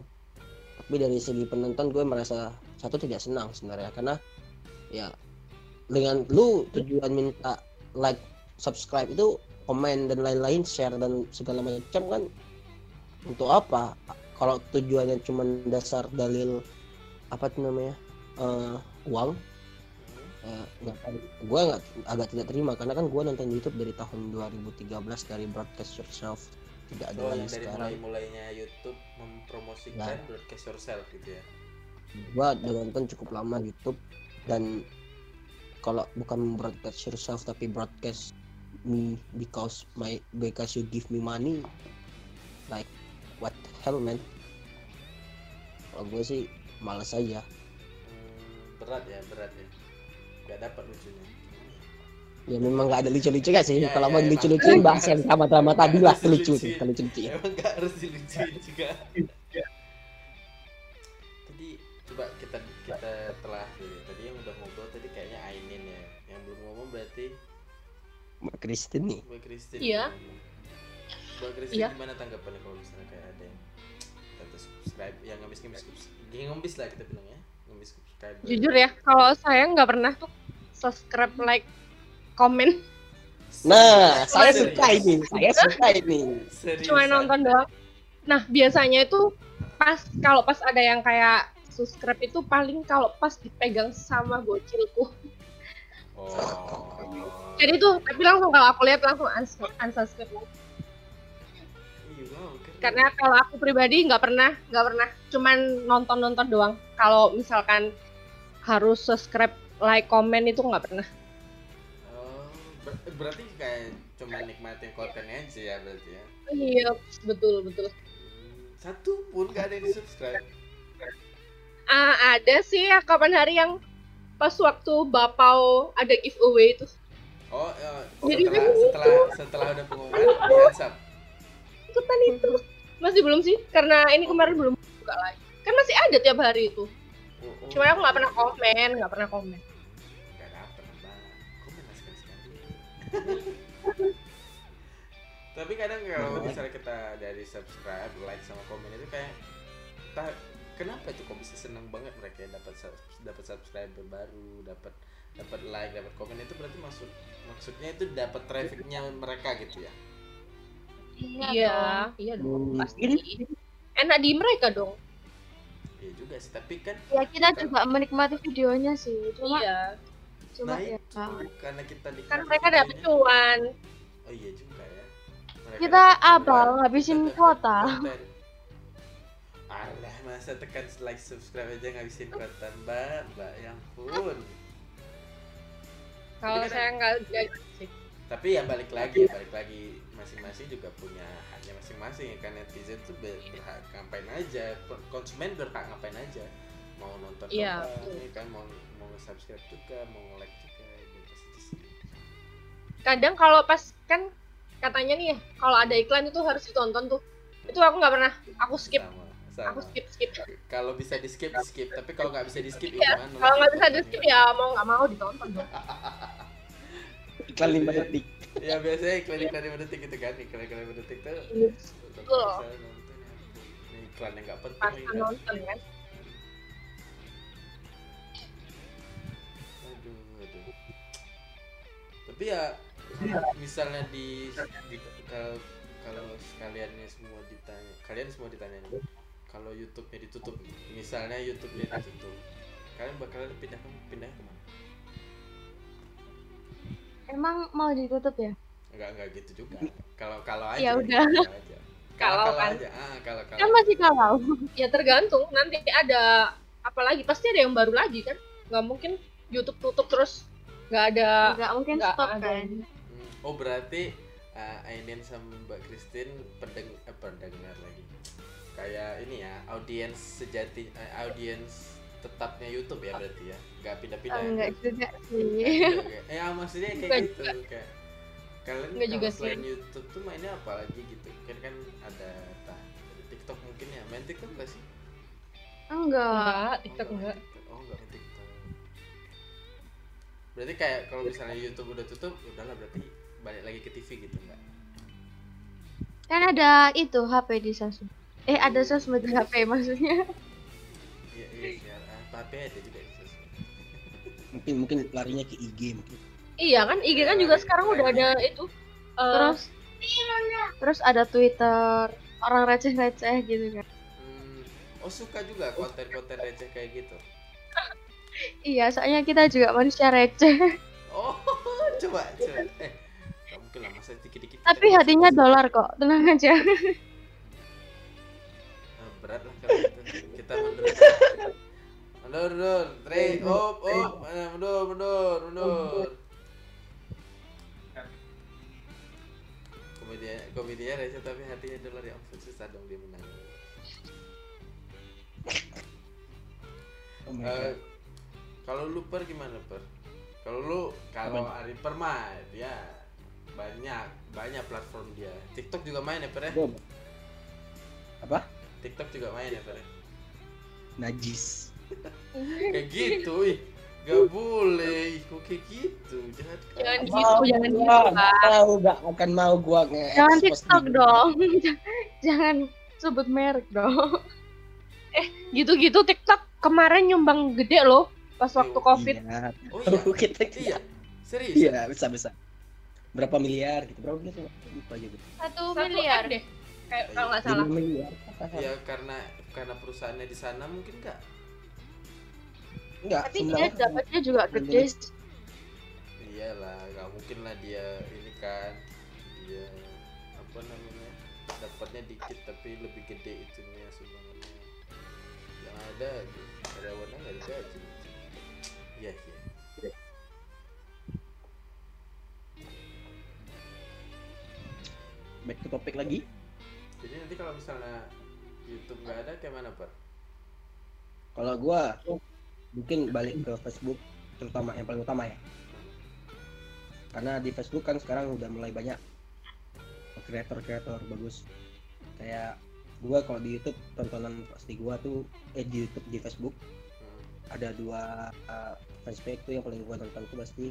[SPEAKER 2] Tapi dari segi penonton gue merasa satu tidak senang sebenarnya. Karena ya dengan lu tujuan minta like subscribe itu komen dan lain-lain share dan segala macam kan untuk apa? Kalau tujuannya cuma dasar dalil apa namanya eh, uang nggak tahu- gue nggak agak tidak terima karena kan gue nonton YouTube dari tahun 2013 dari broadcast yourself tidak ada
[SPEAKER 1] Oh,
[SPEAKER 2] lagi
[SPEAKER 1] yang dari
[SPEAKER 2] sekarang
[SPEAKER 1] mulai-mulainya YouTube mempromosikan
[SPEAKER 2] Nah.
[SPEAKER 1] broadcast yourself gitu ya.
[SPEAKER 2] gua udah nonton cukup lama YouTube dan kalau bukan broadcast yourself tapi broadcast me because my because you give me money like what hell man kalau gue sih males aja
[SPEAKER 1] Hmm, berat ya, berat ya. Gak dapat lucunya.
[SPEAKER 2] ya memang nggak ada lucu-lucu gak sih
[SPEAKER 1] Ya,
[SPEAKER 2] kalau
[SPEAKER 1] ya,
[SPEAKER 2] mau
[SPEAKER 1] emang.
[SPEAKER 2] lucu-lucuin bahas yang drama-drama tadi lah lucu
[SPEAKER 1] lucu ya.
[SPEAKER 2] kalau lucu ya
[SPEAKER 1] Emang gak harus dilucuin juga. Tadi coba kita kita telah dulu. Tadi yang udah ngobrol tadi kayaknya Ainin ya. Yang belum ngomong berarti
[SPEAKER 2] Mbak Kristin nih
[SPEAKER 1] Mbak Kristin.
[SPEAKER 4] Iya.
[SPEAKER 1] Mbak Kristin
[SPEAKER 4] Iya.
[SPEAKER 1] gimana tanggapannya kalau misalnya kayak ada yang subscribe yang ngemis ngemis ngemis lah kita bilang ya ngemis subscribe
[SPEAKER 4] Jujur ya, kalau saya nggak pernah tuh subscribe, like, komen,
[SPEAKER 2] nah saya
[SPEAKER 1] Serius?
[SPEAKER 2] suka ini saya suka ini
[SPEAKER 4] cuma nonton doang. Nah, biasanya itu pas kalau pas ada yang kayak subscribe itu paling kalau pas dipegang sama bocilku.
[SPEAKER 1] oh
[SPEAKER 4] Jadi tuh, tapi langsung kalau aku lihat langsung uns- unsubscribe.
[SPEAKER 1] iya wow.
[SPEAKER 4] Karena kalau aku pribadi nggak pernah, nggak pernah, cuman nonton-nonton doang. Kalau misalkan harus subscribe, like, komen itu nggak pernah.
[SPEAKER 1] oh, ber- berarti kayak cuma nikmatin kontennya aja ya berarti ya
[SPEAKER 4] Iya, betul betul.
[SPEAKER 1] Hmm, satu pun gak ada yang di subscribe
[SPEAKER 4] Ah, ada sih ya kapan hari yang pas waktu Bapau ada giveaway itu.
[SPEAKER 1] oh
[SPEAKER 4] Jadi
[SPEAKER 1] setelah setelah setelah ada pengumuman di WhatsApp
[SPEAKER 4] Ikutan itu. Masih belum sih, karena ini kemarin belum buka lagi. Kan masih ada tiap hari itu.
[SPEAKER 1] oh, oh.
[SPEAKER 4] Cuma aku nggak pernah komen, nggak pernah komen.
[SPEAKER 1] Gak dapet bang Komen lah sekali-sekali *laughs* Tapi kadang kalau misalnya kita dari subscribe, like sama komen itu kayak ta- Kenapa itu kok bisa seneng banget mereka yang dapat dapat subscriber baru, dapat dapat like, dapat komen itu berarti maksud maksudnya itu dapat trafficnya mereka gitu ya?
[SPEAKER 4] Iya, iya dong,
[SPEAKER 2] Hmm.
[SPEAKER 4] pasti. Enak di mereka dong.
[SPEAKER 1] Iya juga sih, tapi kan
[SPEAKER 3] ya kita juga menikmati videonya sih cuma
[SPEAKER 4] Iya.
[SPEAKER 3] cuma
[SPEAKER 1] nah
[SPEAKER 3] ya
[SPEAKER 1] itu karena kita
[SPEAKER 4] Kan mereka dapat cuan.
[SPEAKER 1] Oh iya juga ya. Mereka
[SPEAKER 3] kita abal
[SPEAKER 1] dapat
[SPEAKER 3] kuota.
[SPEAKER 1] Alah masa tekan like subscribe aja ngabisin kuota mbak, mbak yang pun.
[SPEAKER 4] Kalau
[SPEAKER 1] kan-
[SPEAKER 4] saya nggak sih.
[SPEAKER 1] Tapi ya balik lagi, balik lagi masing-masing juga punya haknya masing-masing ya kan netizen tuh ber- berhak ngapain aja, konsumen berhak ngapain aja. Mau nonton
[SPEAKER 4] Iya, betul.
[SPEAKER 1] ya kan mau mau subscribe juga, mau like juga gitu sih.
[SPEAKER 4] Kadang kalau pas kan katanya nih ya, kalau ada iklan itu harus ditonton tuh. Itu aku nggak pernah. Aku skip.
[SPEAKER 1] Sama,
[SPEAKER 4] Aku
[SPEAKER 1] sama.
[SPEAKER 4] skip skip.
[SPEAKER 1] Kalau bisa di skip, di skip. Tapi kalau nggak bisa di skip,
[SPEAKER 4] Iya,
[SPEAKER 1] ya gimana?
[SPEAKER 4] Kalau nggak bisa di skip ya mau nggak mau ditonton dong. *laughs*
[SPEAKER 2] iklan lima detik
[SPEAKER 1] Ya biasanya iklan-iklan lima detik gitu kan, iklan-iklan lima detik tuh.
[SPEAKER 4] Iya,
[SPEAKER 1] ya. Iklan yang nggak penting
[SPEAKER 4] Pas
[SPEAKER 1] kan.
[SPEAKER 4] nonton kan.
[SPEAKER 1] Aduh, aduh. Tapi ya misalnya di, di kalau kalau sekaliannya semua ditanya, kalian semua ditanya nih, kalau YouTube-nya ditutup, misalnya YouTube-nya ditutup, kalian bakalan pindah ke pindah ke mana?
[SPEAKER 3] Emang mau ditutup ya
[SPEAKER 1] Enggak enggak gitu juga. Kalau kalau aja.
[SPEAKER 3] Ya udah.
[SPEAKER 1] Kalau aja. Kalau
[SPEAKER 4] kan.
[SPEAKER 1] aja. Ah, kalau kalau.
[SPEAKER 3] kan masih kalau *laughs*
[SPEAKER 4] Ya tergantung nanti ada apa lagi pasti ada yang baru lagi kan. Nggak mungkin YouTube tutup terus nggak ada.
[SPEAKER 3] nggak mungkin
[SPEAKER 4] nggak
[SPEAKER 3] stop
[SPEAKER 4] ada.
[SPEAKER 3] kan
[SPEAKER 1] Hmm, Oh berarti uh, Ainin sama Mbak Christine pendeng eh, pendengar lagi. Kayak ini ya, audiens sejati eh, audiens tetapnya YouTube ya berarti ya. Enggak pindah-pindah. ya?
[SPEAKER 3] enggak juga sih
[SPEAKER 1] Enggak. Eh ah, maksudnya kayak
[SPEAKER 4] Enggak
[SPEAKER 1] gitu kayak kalian
[SPEAKER 4] Enggak
[SPEAKER 1] kalau
[SPEAKER 4] juga sih.
[SPEAKER 1] selain YouTube tuh mainnya apa lagi gitu? Kan kan ada entah, TikTok mungkin ya. Main TikTok enggak sih?
[SPEAKER 3] enggak
[SPEAKER 4] Enggak, TikTok
[SPEAKER 1] Oh,
[SPEAKER 4] enggak.
[SPEAKER 1] TikTok. Oh, enggak main TikTok. Berarti kayak kalau misalnya YouTube udah tutup, udahlah berarti balik lagi ke TV gitu enggak?
[SPEAKER 3] kan ada itu HP di sosmed eh ada sosmed di HP maksudnya
[SPEAKER 1] tapi ada juga
[SPEAKER 2] mungkin mungkin larinya ke IG mungkin
[SPEAKER 4] Iya kan, IG kan juga sekarang udah ada itu. eh,
[SPEAKER 3] terus terus ada Twitter orang receh-receh gitu kan
[SPEAKER 1] Hmm. Oh, suka juga konten-konten receh kayak gitu. *laughs*
[SPEAKER 3] iya soalnya kita juga manusia receh *laughs*
[SPEAKER 1] Oh, coba, coba. Eh, nggak mungkin mungkin lah masa dikit-dikit kita
[SPEAKER 3] Tapi hatinya dolar kok, tenang aja.
[SPEAKER 1] Ah, berat lah kalau itu kita mundur mundur mundur. Trik op op. Mana mundur mundur mundur. Komedian komedian aja tapi hatinya dolar ya ampun susah dong dia menang.
[SPEAKER 2] Oh God.
[SPEAKER 1] kalau lu per gimana per? Kalau lu kalau Ari per mah dia banyak banyak platform dia. TikTok juga main ya per ya?
[SPEAKER 2] Apa?
[SPEAKER 1] TikTok juga main ya per ya?
[SPEAKER 2] najis
[SPEAKER 1] kayak gitu ih. Gak boleh ih, kok kayak gitu? Jahat kan
[SPEAKER 4] Jangan
[SPEAKER 2] Mau
[SPEAKER 4] gitu, jangan
[SPEAKER 2] gua,
[SPEAKER 4] gitu,
[SPEAKER 2] nggak mau gak akan mau gua nge
[SPEAKER 3] Jangan TikTok dong. *laughs* Jangan sebut merek dong. *laughs*
[SPEAKER 4] Gitu-gitu TikTok kemarin nyumbang gede loh pas waktu Covid.
[SPEAKER 2] iya.
[SPEAKER 1] Oh iya?
[SPEAKER 2] kita
[SPEAKER 1] iya? Serius?
[SPEAKER 2] Iya besar besar berapa miliar gitu berapa miliar lupa aja gitu
[SPEAKER 3] Satu
[SPEAKER 4] Satu
[SPEAKER 3] miliar.
[SPEAKER 4] Deh. Kayak kalau nggak salah.
[SPEAKER 2] lima miliar
[SPEAKER 1] ya karena karena perusahaannya di sana mungkin enggak
[SPEAKER 2] enggak
[SPEAKER 3] Tapi dia dapatnya juga gede.
[SPEAKER 1] iyalah nggak mungkin lah dia ini kan. Dia apa namanya dapatnya dikit tapi lebih gede itunya sumbangannya yang ada karyawannya nggak digaji iya iya.
[SPEAKER 2] Back to topik lagi.
[SPEAKER 1] Jadi nanti kalau misalnya YouTube nggak ada kayak mana pak?
[SPEAKER 2] Kalau gua mungkin balik ke Facebook terutama yang paling utama ya. Karena di Facebook kan sekarang udah mulai banyak kreator-kreator bagus. Kayak gua kalau di YouTube tontonan pasti gua tuh eh di YouTube di Facebook. Ada dua uh, fanspage tuh yang paling gua tonton tuh pasti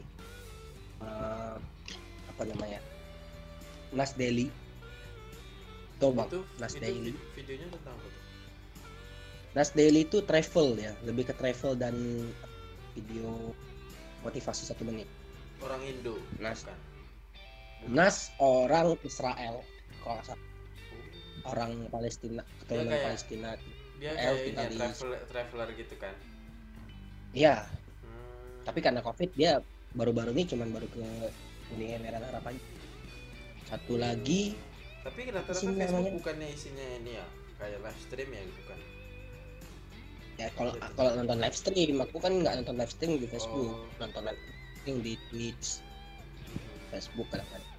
[SPEAKER 2] uh, apa namanya Nas Daily.
[SPEAKER 1] Itu
[SPEAKER 2] Nas
[SPEAKER 1] itu
[SPEAKER 2] Daily.
[SPEAKER 1] vi- videonya tentang apa
[SPEAKER 2] Nas Daily itu travel ya lebih ke travel dan video motivasi satu menit.
[SPEAKER 1] Orang Indo
[SPEAKER 2] Nas.
[SPEAKER 1] bukan?
[SPEAKER 2] Nas orang Israel kalau nggak salah.
[SPEAKER 1] Oh.
[SPEAKER 2] orang Palestina keturunan
[SPEAKER 1] kayak-
[SPEAKER 2] Palestina.
[SPEAKER 1] dia kayak ini ya, traveler traveler gitu kan?
[SPEAKER 2] Ya
[SPEAKER 1] Hmm.
[SPEAKER 2] tapi karena covid dia baru-baru ini cuman baru ke Uni Emirat Arab aja. Satu lagi
[SPEAKER 1] Tapi rata-rata Facebook
[SPEAKER 2] namanya-
[SPEAKER 1] bukannya isinya ini ya? Kayak live stream ya bukan?
[SPEAKER 2] Ya kalau kalau nonton live stream aku kan nggak nonton live stream di Facebook.
[SPEAKER 1] Oh.
[SPEAKER 2] nonton live stream di Twitch. Facebook kadang-kadang.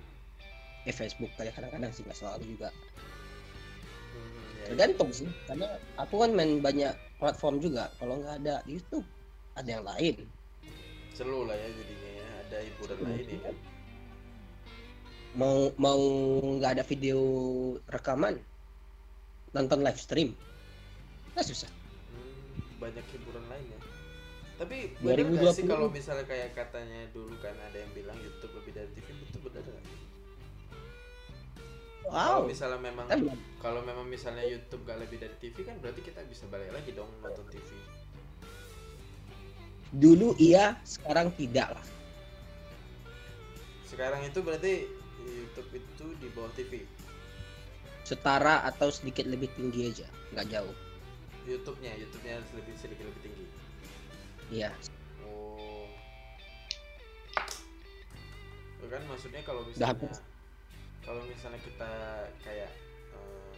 [SPEAKER 2] Eh Facebook kadang-kadang sih nggak selalu juga.
[SPEAKER 1] Hmm, ya, ya.
[SPEAKER 2] tergantung sih karena aku kan main banyak platform juga. Kalau nggak ada YouTube ada yang lain.
[SPEAKER 1] Selu lah ya jadinya ya ada hiburan lain ya. kan.
[SPEAKER 2] mau mau nggak ada video rekaman nonton live stream nggak susah
[SPEAKER 1] banyak hiburan lain ya. Tapi benar
[SPEAKER 2] 2020.
[SPEAKER 1] nggak sih kalau misalnya kayak katanya dulu kan ada yang bilang YouTube lebih dari TV itu benar nggak? Kalau
[SPEAKER 2] wow
[SPEAKER 1] misalnya memang kalau memang misalnya YouTube gak lebih dari TV kan berarti kita bisa balik lagi dong nonton TV.
[SPEAKER 2] dulu iya sekarang tidak lah
[SPEAKER 1] Sekarang itu berarti YouTube itu di bawah TV.
[SPEAKER 2] setara atau sedikit lebih tinggi aja nggak jauh
[SPEAKER 1] YouTube-nya, YouTube-nya harus lebih sedikit lebih tinggi.
[SPEAKER 2] iya
[SPEAKER 1] Oh. Kan maksudnya kalau misalnya kalau misalnya kita kayak eh,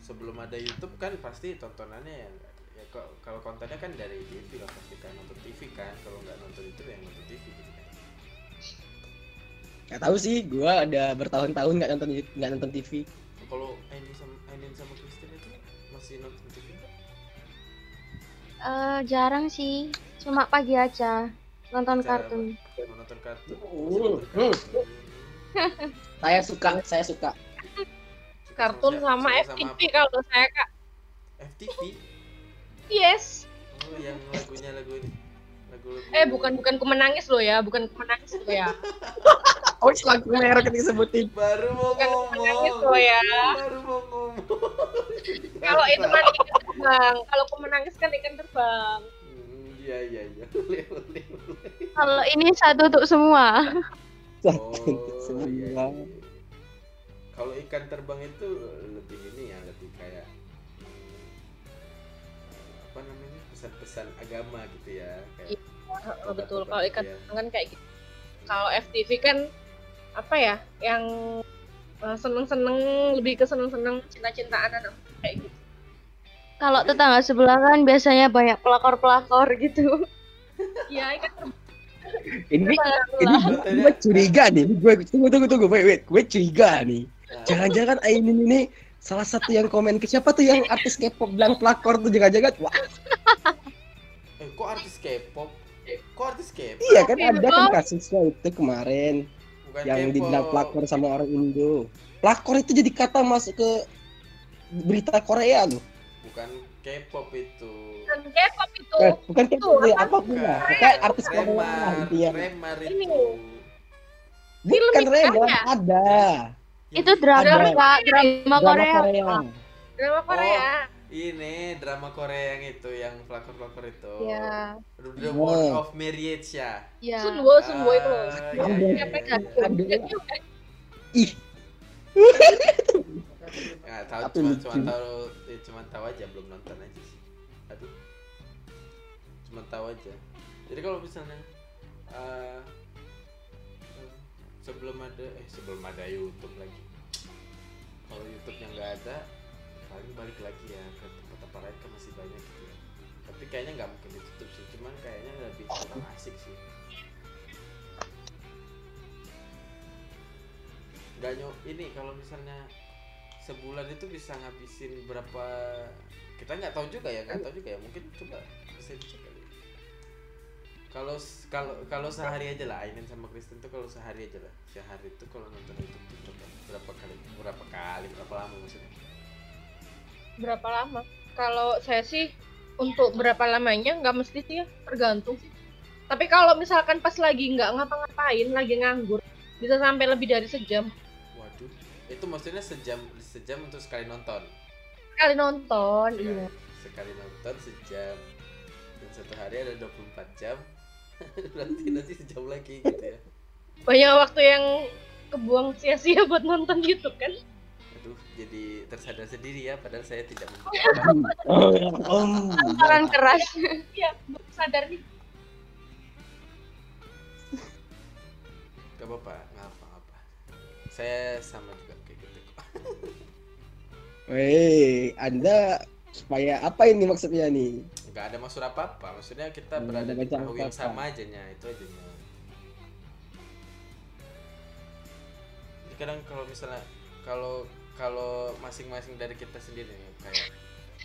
[SPEAKER 1] sebelum ada YouTube kan pasti tontonannya ya, ya kalau kontennya kan dari TV lah pasti kan nonton TV kan kalau nggak nonton YouTube yang nonton TV gitu kan.
[SPEAKER 2] nggak tahu sih gua ada bertahun-tahun nggak nonton nggak nonton TV
[SPEAKER 1] Kalau Ainin sama Ainin sama Kristen itu masih nonton
[SPEAKER 3] Eh, jarang sih, cuma pagi aja nonton
[SPEAKER 1] Cara
[SPEAKER 3] kartun.
[SPEAKER 1] nonton kartun. Nonton
[SPEAKER 2] hmm. *laughs* saya suka saya suka
[SPEAKER 4] Kartun
[SPEAKER 1] siapa?
[SPEAKER 4] sama
[SPEAKER 1] Suka
[SPEAKER 4] FTV kalau saya kak.
[SPEAKER 1] FTV.
[SPEAKER 4] Yes.
[SPEAKER 1] Oh, yang lagunya lagu ini. Lagu-lagu.
[SPEAKER 4] Eh bukan bukan ku menangis loh ya, bukan ku menangis loh ya. *laughs*
[SPEAKER 2] oh lagu merek disebutin
[SPEAKER 1] Baru mau
[SPEAKER 4] Bukan ku menangis
[SPEAKER 1] ngomong.
[SPEAKER 4] loh ya.
[SPEAKER 1] Baru mau ngomong.
[SPEAKER 4] Kalau itu kan *laughs* ikan terbang, kalau ku menangis kan ikan terbang.
[SPEAKER 1] Hmm, Iya iya iya. *laughs*
[SPEAKER 3] Kalau ini satu untuk semua. *laughs*
[SPEAKER 1] Oh
[SPEAKER 2] Semua.
[SPEAKER 1] iya. iya. Kalau ikan terbang itu lebih ini ya, lebih kayak hmm, apa namanya pesan-pesan agama gitu ya. Kayak
[SPEAKER 4] Iya, betul.
[SPEAKER 1] tobat-tobat
[SPEAKER 4] Kalau ikan
[SPEAKER 1] gitu ya.
[SPEAKER 4] terbang kan kayak gitu. Kalau FTV kan apa ya yang eh, seneng-seneng lebih ke seneng-seneng cinta-cintaan anak kayak gitu
[SPEAKER 3] Kalau tetangga sebelah kan biasanya banyak pelakor-pelakor gitu.
[SPEAKER 4] ya kan
[SPEAKER 2] Ini ini gue curiga nih. Gue tunggu tunggu tunggu. Wait wait. Gue curiga nih. Jangan-jangan Ainin ini salah satu yang komen ke siapa tuh yang artis K-pop bilang pelakor tuh jangan-jangan wah
[SPEAKER 1] Eh, kok artis K-pop? Kok artis K-pop?
[SPEAKER 2] iya kan ada kan kasusnya itu kemarin
[SPEAKER 1] Bukan
[SPEAKER 2] yang
[SPEAKER 1] K-pop.
[SPEAKER 2] dibilang pelakor sama orang Indo pelakor itu jadi kata masuk ke berita Korea loh
[SPEAKER 1] Bukan K-pop itu.
[SPEAKER 4] K-pop itu
[SPEAKER 2] eh, bukan K-pop
[SPEAKER 4] Itu,
[SPEAKER 2] ya
[SPEAKER 4] apa?
[SPEAKER 2] lah pokoknya artis Korea
[SPEAKER 1] Remar,
[SPEAKER 2] intinya
[SPEAKER 1] Remar
[SPEAKER 4] Ini.
[SPEAKER 1] itu.
[SPEAKER 2] bukan
[SPEAKER 4] Film
[SPEAKER 2] Remar
[SPEAKER 4] ya?
[SPEAKER 2] ada
[SPEAKER 3] Itu drama
[SPEAKER 2] Ada.
[SPEAKER 3] Kak, drama
[SPEAKER 2] drama
[SPEAKER 3] Korea.
[SPEAKER 2] Korea
[SPEAKER 4] drama Korea
[SPEAKER 1] ini drama Korea yang itu yang pelakor-pelakor itu.
[SPEAKER 3] Iya.
[SPEAKER 1] The
[SPEAKER 2] Iya.
[SPEAKER 1] Word of Marriage ya.
[SPEAKER 3] Iya.
[SPEAKER 4] Sunwo Sunwo itu
[SPEAKER 1] Ah, iya, iya, iya,
[SPEAKER 2] ih *laughs*
[SPEAKER 1] Nggak tahu
[SPEAKER 2] Tapi
[SPEAKER 1] cuma cuma tahu eh, cuma tahu aja belum nonton aja sih. Aduh. Cuma tahu aja. Jadi kalau misalnya eh, sebelum ada eh sebelum ada YouTube lagi. Kalau YouTube yang nggak ada, paling balik lagi ya ke tempat-tempat lain kan masih banyak gitu ya. Tapi kayaknya nggak mungkin ditutup sih, cuman kayaknya lebih kurang asik sih. Nggak nyok ini kalau misalnya sebulan itu bisa ngabisin berapa kita nggak tahu juga ya nggak tahu juga ya. Mungkin coba bisa dicek kali. Kalau kalau kalau sehari aja lah Ainin sama Kristen tuh kalau sehari aja lah. Sehari itu kalau nonton tuh coba. Berapa kali berapa kali berapa lama maksudnya?
[SPEAKER 4] Berapa lama? Kalau saya sih untuk berapa lamanya nggak mesti sih ya tergantung sih. Tapi kalau misalkan pas lagi nggak ngapa-ngapain lagi nganggur bisa sampai lebih dari sejam
[SPEAKER 1] itu maksudnya sejam sejam untuk sekali nonton?
[SPEAKER 4] Sekali nonton
[SPEAKER 1] sekali,
[SPEAKER 4] iya.
[SPEAKER 1] sekali nonton sejam. Dan satu hari ada 24 jam. *laughs* Berarti nanti sejam lagi gitu ya. *laughs*
[SPEAKER 4] Banyak waktu yang kebuang sia-sia buat nonton YouTube kan?
[SPEAKER 1] Aduh jadi tersadar sendiri ya padahal saya tidak membutuhkan *laughs*
[SPEAKER 2] oh, om
[SPEAKER 3] Peran keras.
[SPEAKER 4] iya baru sadar nih.
[SPEAKER 1] Gak apa-apa, nggak apa-apa. Saya sama juga. gitu.
[SPEAKER 2] Weh, Anda supaya apa ini maksudnya nih?
[SPEAKER 1] Gak ada maksud apa-apa. Maksudnya kita
[SPEAKER 2] Nggak
[SPEAKER 1] berada
[SPEAKER 2] ada
[SPEAKER 1] di perahu yang sama aja nya, itu aja nya. Jadi kadang kalau misalnya kalau kalau masing-masing dari kita sendiri nih, kayak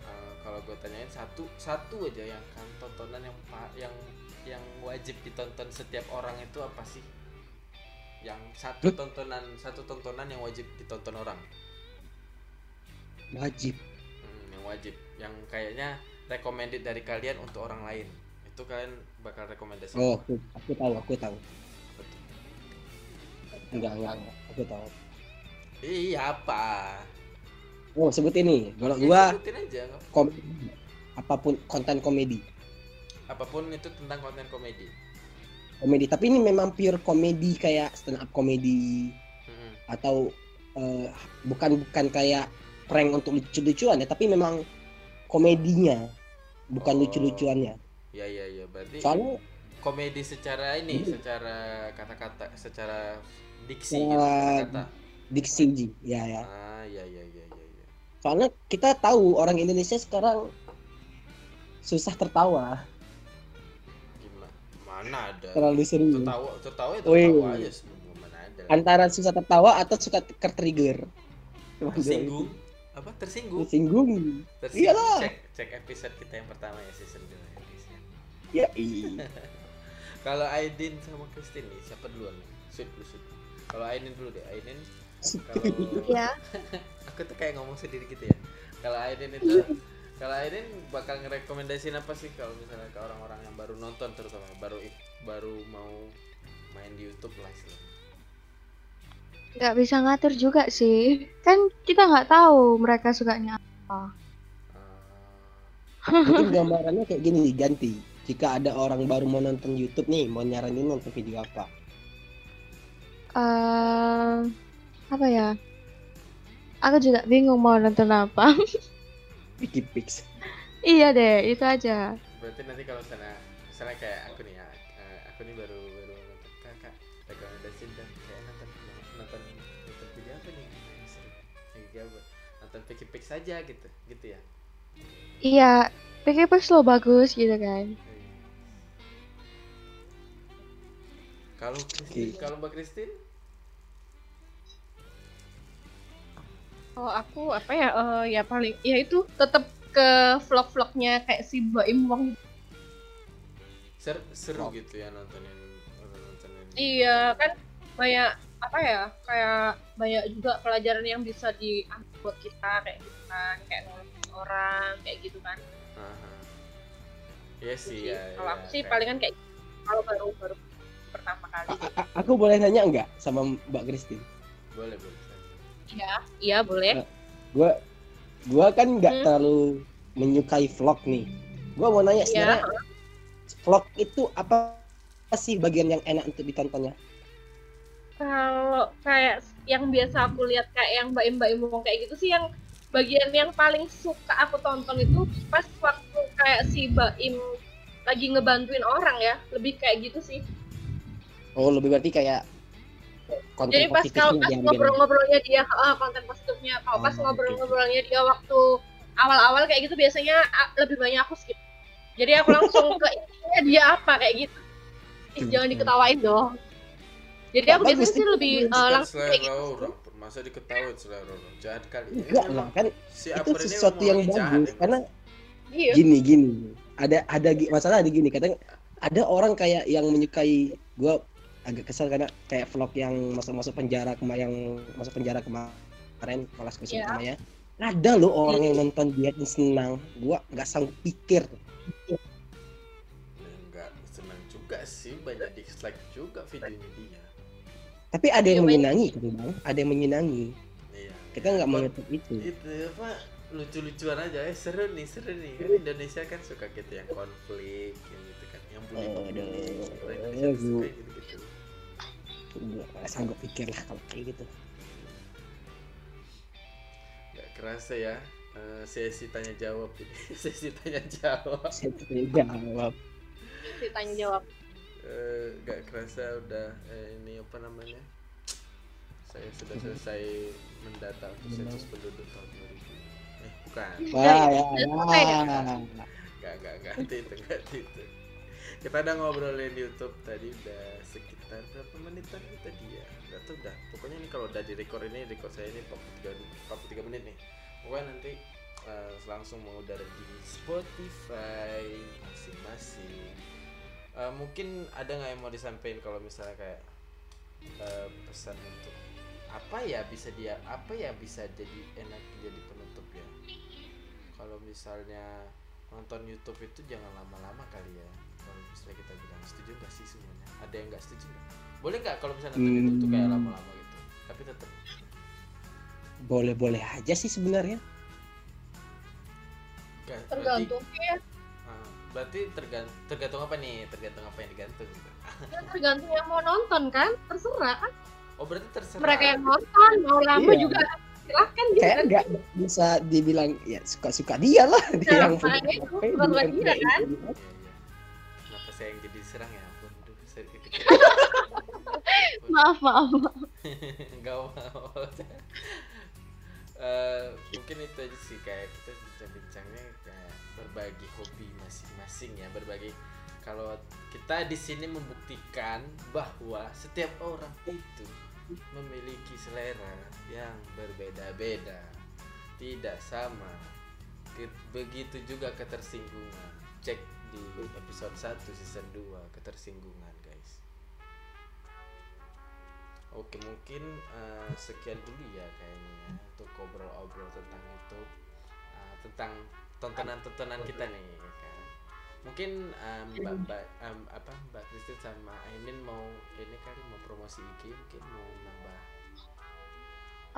[SPEAKER 1] eh, kalau gue tanyain satu satu aja yang kan tontonan yang yang yang wajib ditonton setiap orang itu apa sih? Yang satu tontonan satu tontonan yang wajib ditonton orang.
[SPEAKER 2] Wajib.
[SPEAKER 1] Hmm, yang wajib yang kayaknya recommended dari kalian untuk orang lain itu kalian bakal rekomendasi
[SPEAKER 2] Oh, aku, aku tahu, aku tahu.
[SPEAKER 1] Betul.
[SPEAKER 2] Enggak, enggak, enggak. Aku tahu.
[SPEAKER 1] iya apa
[SPEAKER 2] Oh, sebut ini. Kalau
[SPEAKER 1] Ya,
[SPEAKER 2] gua
[SPEAKER 1] sebutin aja
[SPEAKER 2] komedi. Apa pun konten komedi.
[SPEAKER 1] apa pun itu tentang konten komedi
[SPEAKER 2] Komedi, tapi ini memang pure komedi kayak stand up komedi
[SPEAKER 1] Mm-mm.
[SPEAKER 2] atau eh, bukan bukan kayak prank untuk lucu-lucuan ya, tapi memang komedinya bukan
[SPEAKER 1] Oh.
[SPEAKER 2] lucu-lucuannya.
[SPEAKER 1] ya ya ya berarti
[SPEAKER 2] Soalnya
[SPEAKER 1] komedi secara ini
[SPEAKER 2] Hmm.
[SPEAKER 1] secara kata-kata secara diksi gitu
[SPEAKER 2] Secara-
[SPEAKER 1] kata-kata
[SPEAKER 2] diksi ya ya.
[SPEAKER 1] ah ya ya ya ya ya
[SPEAKER 2] Soalnya kita tahu orang Indonesia sekarang susah tertawa,
[SPEAKER 1] mana ada
[SPEAKER 2] terlalu serius.
[SPEAKER 1] tertawa tertawa
[SPEAKER 2] Wih.
[SPEAKER 1] tertawa aja semua mana ada
[SPEAKER 2] Antara susah tertawa atau suka tertrigger.
[SPEAKER 1] tersinggung apa tersinggung
[SPEAKER 2] Tersinggung.
[SPEAKER 1] Tersinggung.
[SPEAKER 2] Iyalah.
[SPEAKER 1] cek cek episode kita yang pertama ya season 2 ya guys ya.
[SPEAKER 2] Ya, *laughs* iya.
[SPEAKER 1] Kalau Aidin sama Christine nih, siapa duluan nih? Sweet dulu, sweet. Kalau Aidin dulu deh, Aidin. Kalau
[SPEAKER 3] Ya. *laughs*
[SPEAKER 1] aku tuh kayak ngomong sendiri gitu ya. Kalau Aidin itu, *laughs* kalau Aidin bakal ngerekomendasiin apa sih kalau misalnya ke orang-orang yang baru nonton terutama baru baru mau main di YouTube lah istilahnya.
[SPEAKER 3] Nggak bisa ngatur juga sih. Kan kita nggak tahu mereka sukanya.
[SPEAKER 1] Ah,
[SPEAKER 2] Mungkin gambarannya kayak gini ganti. Jika ada orang baru mau nonton YouTube nih, mau nyaranin nonton video apa?
[SPEAKER 3] eh apa ya? Aku juga bingung mau nonton apa. *laughs*
[SPEAKER 2] Wikipix.
[SPEAKER 3] iya deh, itu aja.
[SPEAKER 1] berarti nanti kalau misalnya misalnya kayak aku nih ya, eh, aku nih baru baru nonton. kakak rekomendasiin dan kayak nonton nonton nonton video apa nih yang seru Lagi apa nonton piki pik saja gitu gitu ya
[SPEAKER 3] Iya, PK Pix lo bagus gitu kan.
[SPEAKER 1] kalau Christine kalau mbak Christine
[SPEAKER 4] Oh aku apa ya? Eh, ya paling ya itu tetap ke vlog-vlognya kayak si Baim Wong.
[SPEAKER 1] ser seru gitu ya nontonin nontonin
[SPEAKER 4] Iya kan banyak apa ya? Kayak banyak juga pelajaran yang bisa diambil buat kita kayak gitu kan, kayak nolongin orang kayak gitu kan.
[SPEAKER 1] Aha. Iya sih. ya
[SPEAKER 4] Kalau
[SPEAKER 1] ya,
[SPEAKER 4] aku sih
[SPEAKER 1] kayak-
[SPEAKER 4] palingan kayak gitu. kalau baru baru pertama kali.
[SPEAKER 2] A- a- aku boleh nanya enggak sama Mbak Christine?
[SPEAKER 1] boleh boleh
[SPEAKER 4] Iya, iya boleh.
[SPEAKER 2] Gua gua kan nggak
[SPEAKER 4] Hmm.
[SPEAKER 2] terlalu menyukai vlog nih. Gua mau nanya
[SPEAKER 4] Iya.
[SPEAKER 2] sebenarnya vlog itu apa sih bagian yang enak untuk ditontonnya?
[SPEAKER 4] Kalau kayak yang biasa aku lihat kayak yang Mbak Mbak ngomong kayak gitu sih yang bagian yang paling suka aku tonton itu pas waktu kayak si Baim lagi ngebantuin orang ya lebih kayak gitu sih
[SPEAKER 2] Oh, lebih berarti kayak konten
[SPEAKER 4] jadi pas kalau pas ngobrol-ngobrolnya dia ah, konten positifnya. Kalau pas
[SPEAKER 2] Oh,
[SPEAKER 4] ngobrol-ngobrolnya dia waktu awal-awal kayak gitu biasanya ah, lebih banyak aku skip. Jadi aku langsung ke intinya dia apa kayak gitu. Ih, jangan diketawain dong. Jadi aku biasanya sih lebih uh, langsung kayak gitu
[SPEAKER 1] orang masa diketahui selera orang. Jahat kali ya.
[SPEAKER 2] Enggak
[SPEAKER 1] Emang
[SPEAKER 2] lah, kan
[SPEAKER 1] si
[SPEAKER 2] itu sesuatu yang bagus
[SPEAKER 1] ya.
[SPEAKER 2] karena
[SPEAKER 4] iya.
[SPEAKER 2] gini gini. Ada ada masalah ada gini kadang ada orang kayak yang menyukai gua agak kesal karena kayak vlog yang masuk masuk penjara kema yang masuk penjara kemarin kelas kusuma
[SPEAKER 4] Iya.
[SPEAKER 2] namanya ada loh orang yang nonton dia dan senang. Gua nggak sanggup pikir.
[SPEAKER 1] Enggak senang juga sih banyak dislike juga videonya dia.
[SPEAKER 2] Tapi ada yang
[SPEAKER 4] Iya,
[SPEAKER 2] menyenangi kan bang. Ada yang menyenangi.
[SPEAKER 1] Iya.
[SPEAKER 2] Kita nggak
[SPEAKER 1] Buat-
[SPEAKER 2] menutup itu.
[SPEAKER 1] itu apa lucu-lucuan aja. Eh seru nih seru nih. Kan Indonesia kan suka gitu yang konflik yang gitu kan. Yang bully bully orang Indonesia suka gitu.
[SPEAKER 2] nggak sanggup pikir lah kalau kayak gitu.
[SPEAKER 1] Nggak kerasa ya eh, sesi tanya jawab ini. *laughs* Sesi tanya jawab.
[SPEAKER 2] Saya tidak jawab.
[SPEAKER 4] Sih tanya jawab.
[SPEAKER 1] Eh, nggak kerasa udah eh, ini apa namanya? Saya sudah selesai mendata untuk sensus penduduk tahun 2000 eh bukan.
[SPEAKER 2] Wah ya, ya.
[SPEAKER 1] nggak nggak nggak. Itu nggak itu kita udah ngobrolin YouTube tadi udah sekitar berapa menitan itu tadi ya? Nggak tahu dah. Pokoknya ini kalau udah di ini record saya ini 43 43 menit nih. Pokoknya nanti eh, langsung mau dari di Spotify masing-masing. Eh, mungkin ada nggak yang mau disampaikan kalau misalnya kayak eh, pesan untuk apa ya bisa dia apa ya bisa jadi enak jadi penutup ya? Kalau misalnya nonton YouTube itu jangan lama-lama kali ya. Kalau misalnya kita bilang setuju nggak sih semuanya ada yang nggak setuju nggak? boleh nggak kalau misalnya nonton YouTube tuh kayak
[SPEAKER 2] Hmm.
[SPEAKER 1] lama-lama gitu? Tapi tetap
[SPEAKER 2] boleh-boleh aja sih sebenarnya.
[SPEAKER 4] Tergantung ya.
[SPEAKER 1] Ah, berarti tergantung tergantung apa nih? Tergantung apa yang digantung gitu.
[SPEAKER 4] Ya, tergantung yang mau nonton kan? Terserah. Kan
[SPEAKER 1] oh berarti terserah.
[SPEAKER 4] Mereka yang nonton mau lama
[SPEAKER 2] Iya.
[SPEAKER 4] juga silahkan gitu
[SPEAKER 2] kayak
[SPEAKER 4] kan
[SPEAKER 2] nggak bisa dibilang ya suka-suka dia lah dia
[SPEAKER 4] Nah,
[SPEAKER 2] yang punya
[SPEAKER 4] itu suka-suka
[SPEAKER 2] bukan
[SPEAKER 4] dia, kan?
[SPEAKER 2] itu.
[SPEAKER 1] Iya, iya. Kenapa saya yang jadi diserang ya? Ampun, saya kepikiran. *laughs*
[SPEAKER 3] Maaf, maaf. maaf. *laughs*
[SPEAKER 1] Enggak mau. Eh, mungkin itu aja sih kayak kita bincang-bincangnya kayak berbagi hobi masing-masing ya, berbagi kalau kita di sini membuktikan bahwa setiap orang itu memiliki selera yang berbeda-beda, tidak sama. Begitu juga ketersinggungan. Cek di episode 1 season 2 ketersinggungan, guys. Oke, mungkin eh, sekian dulu ya kayaknya ya untuk ngobrol-ngobrol tentang itu eh, tentang tontonan-tontonan kita nih ya kan. Mungkin eh, Mbak Mbak em, apa Mbak Christine sama Aimin mau ini promosi IG mungkin mau nambah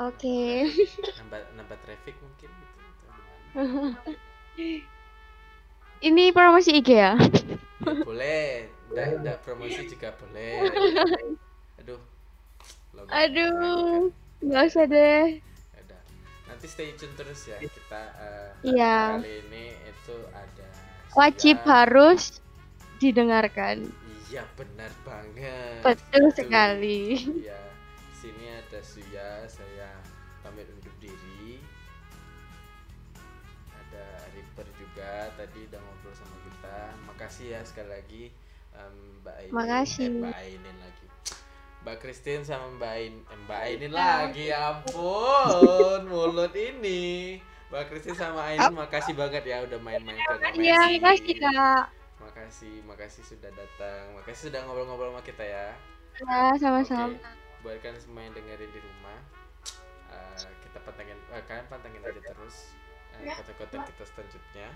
[SPEAKER 3] Oke.
[SPEAKER 1] nambah nambah traffic mungkin gitu?
[SPEAKER 3] Ini promosi IG ya?
[SPEAKER 1] Ya, boleh, udah, udah promosi juga boleh. Aduh.
[SPEAKER 3] Aduh,
[SPEAKER 1] lagi
[SPEAKER 3] nggak usah deh.
[SPEAKER 1] kan. Udah. Nanti stay tune terus ya kita eh,
[SPEAKER 3] Iya.
[SPEAKER 1] kali ini itu ada
[SPEAKER 3] Wajib harus didengarkan.
[SPEAKER 1] Iya benar banget.
[SPEAKER 3] Betul
[SPEAKER 1] Itu.
[SPEAKER 3] sekali.
[SPEAKER 1] Iya. Sini ada Suya, saya pamit undur diri. Ada Ripper juga tadi udah ngobrol sama kita. Makasih ya sekali lagi em, Mbak Ainin.
[SPEAKER 3] Makasih.
[SPEAKER 1] Eh, Mbak Ainin lagi. Mbak Christine sama Mbak Ain, eh, Mbak Ainin lagi, ya ampun, mulut ini. Mbak Christine sama Ainin, makasih banget ya udah main-main ke
[SPEAKER 3] Iya, makasih kak.
[SPEAKER 1] Makasih, makasih sudah datang. Makasih sudah ngobrol-ngobrol sama kita ya.
[SPEAKER 3] Ya, sama-sama.
[SPEAKER 1] Oke, buat kalian semua yang dengerin di rumah, eh, kita pantengin, eh, kalian pantengin aja terus eh, konten-konten kita selanjutnya.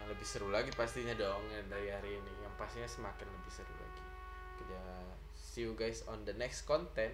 [SPEAKER 1] Yang lebih seru lagi pastinya dong dari hari ini. Yang pastinya semakin lebih seru lagi. Kita see you guys on the next content.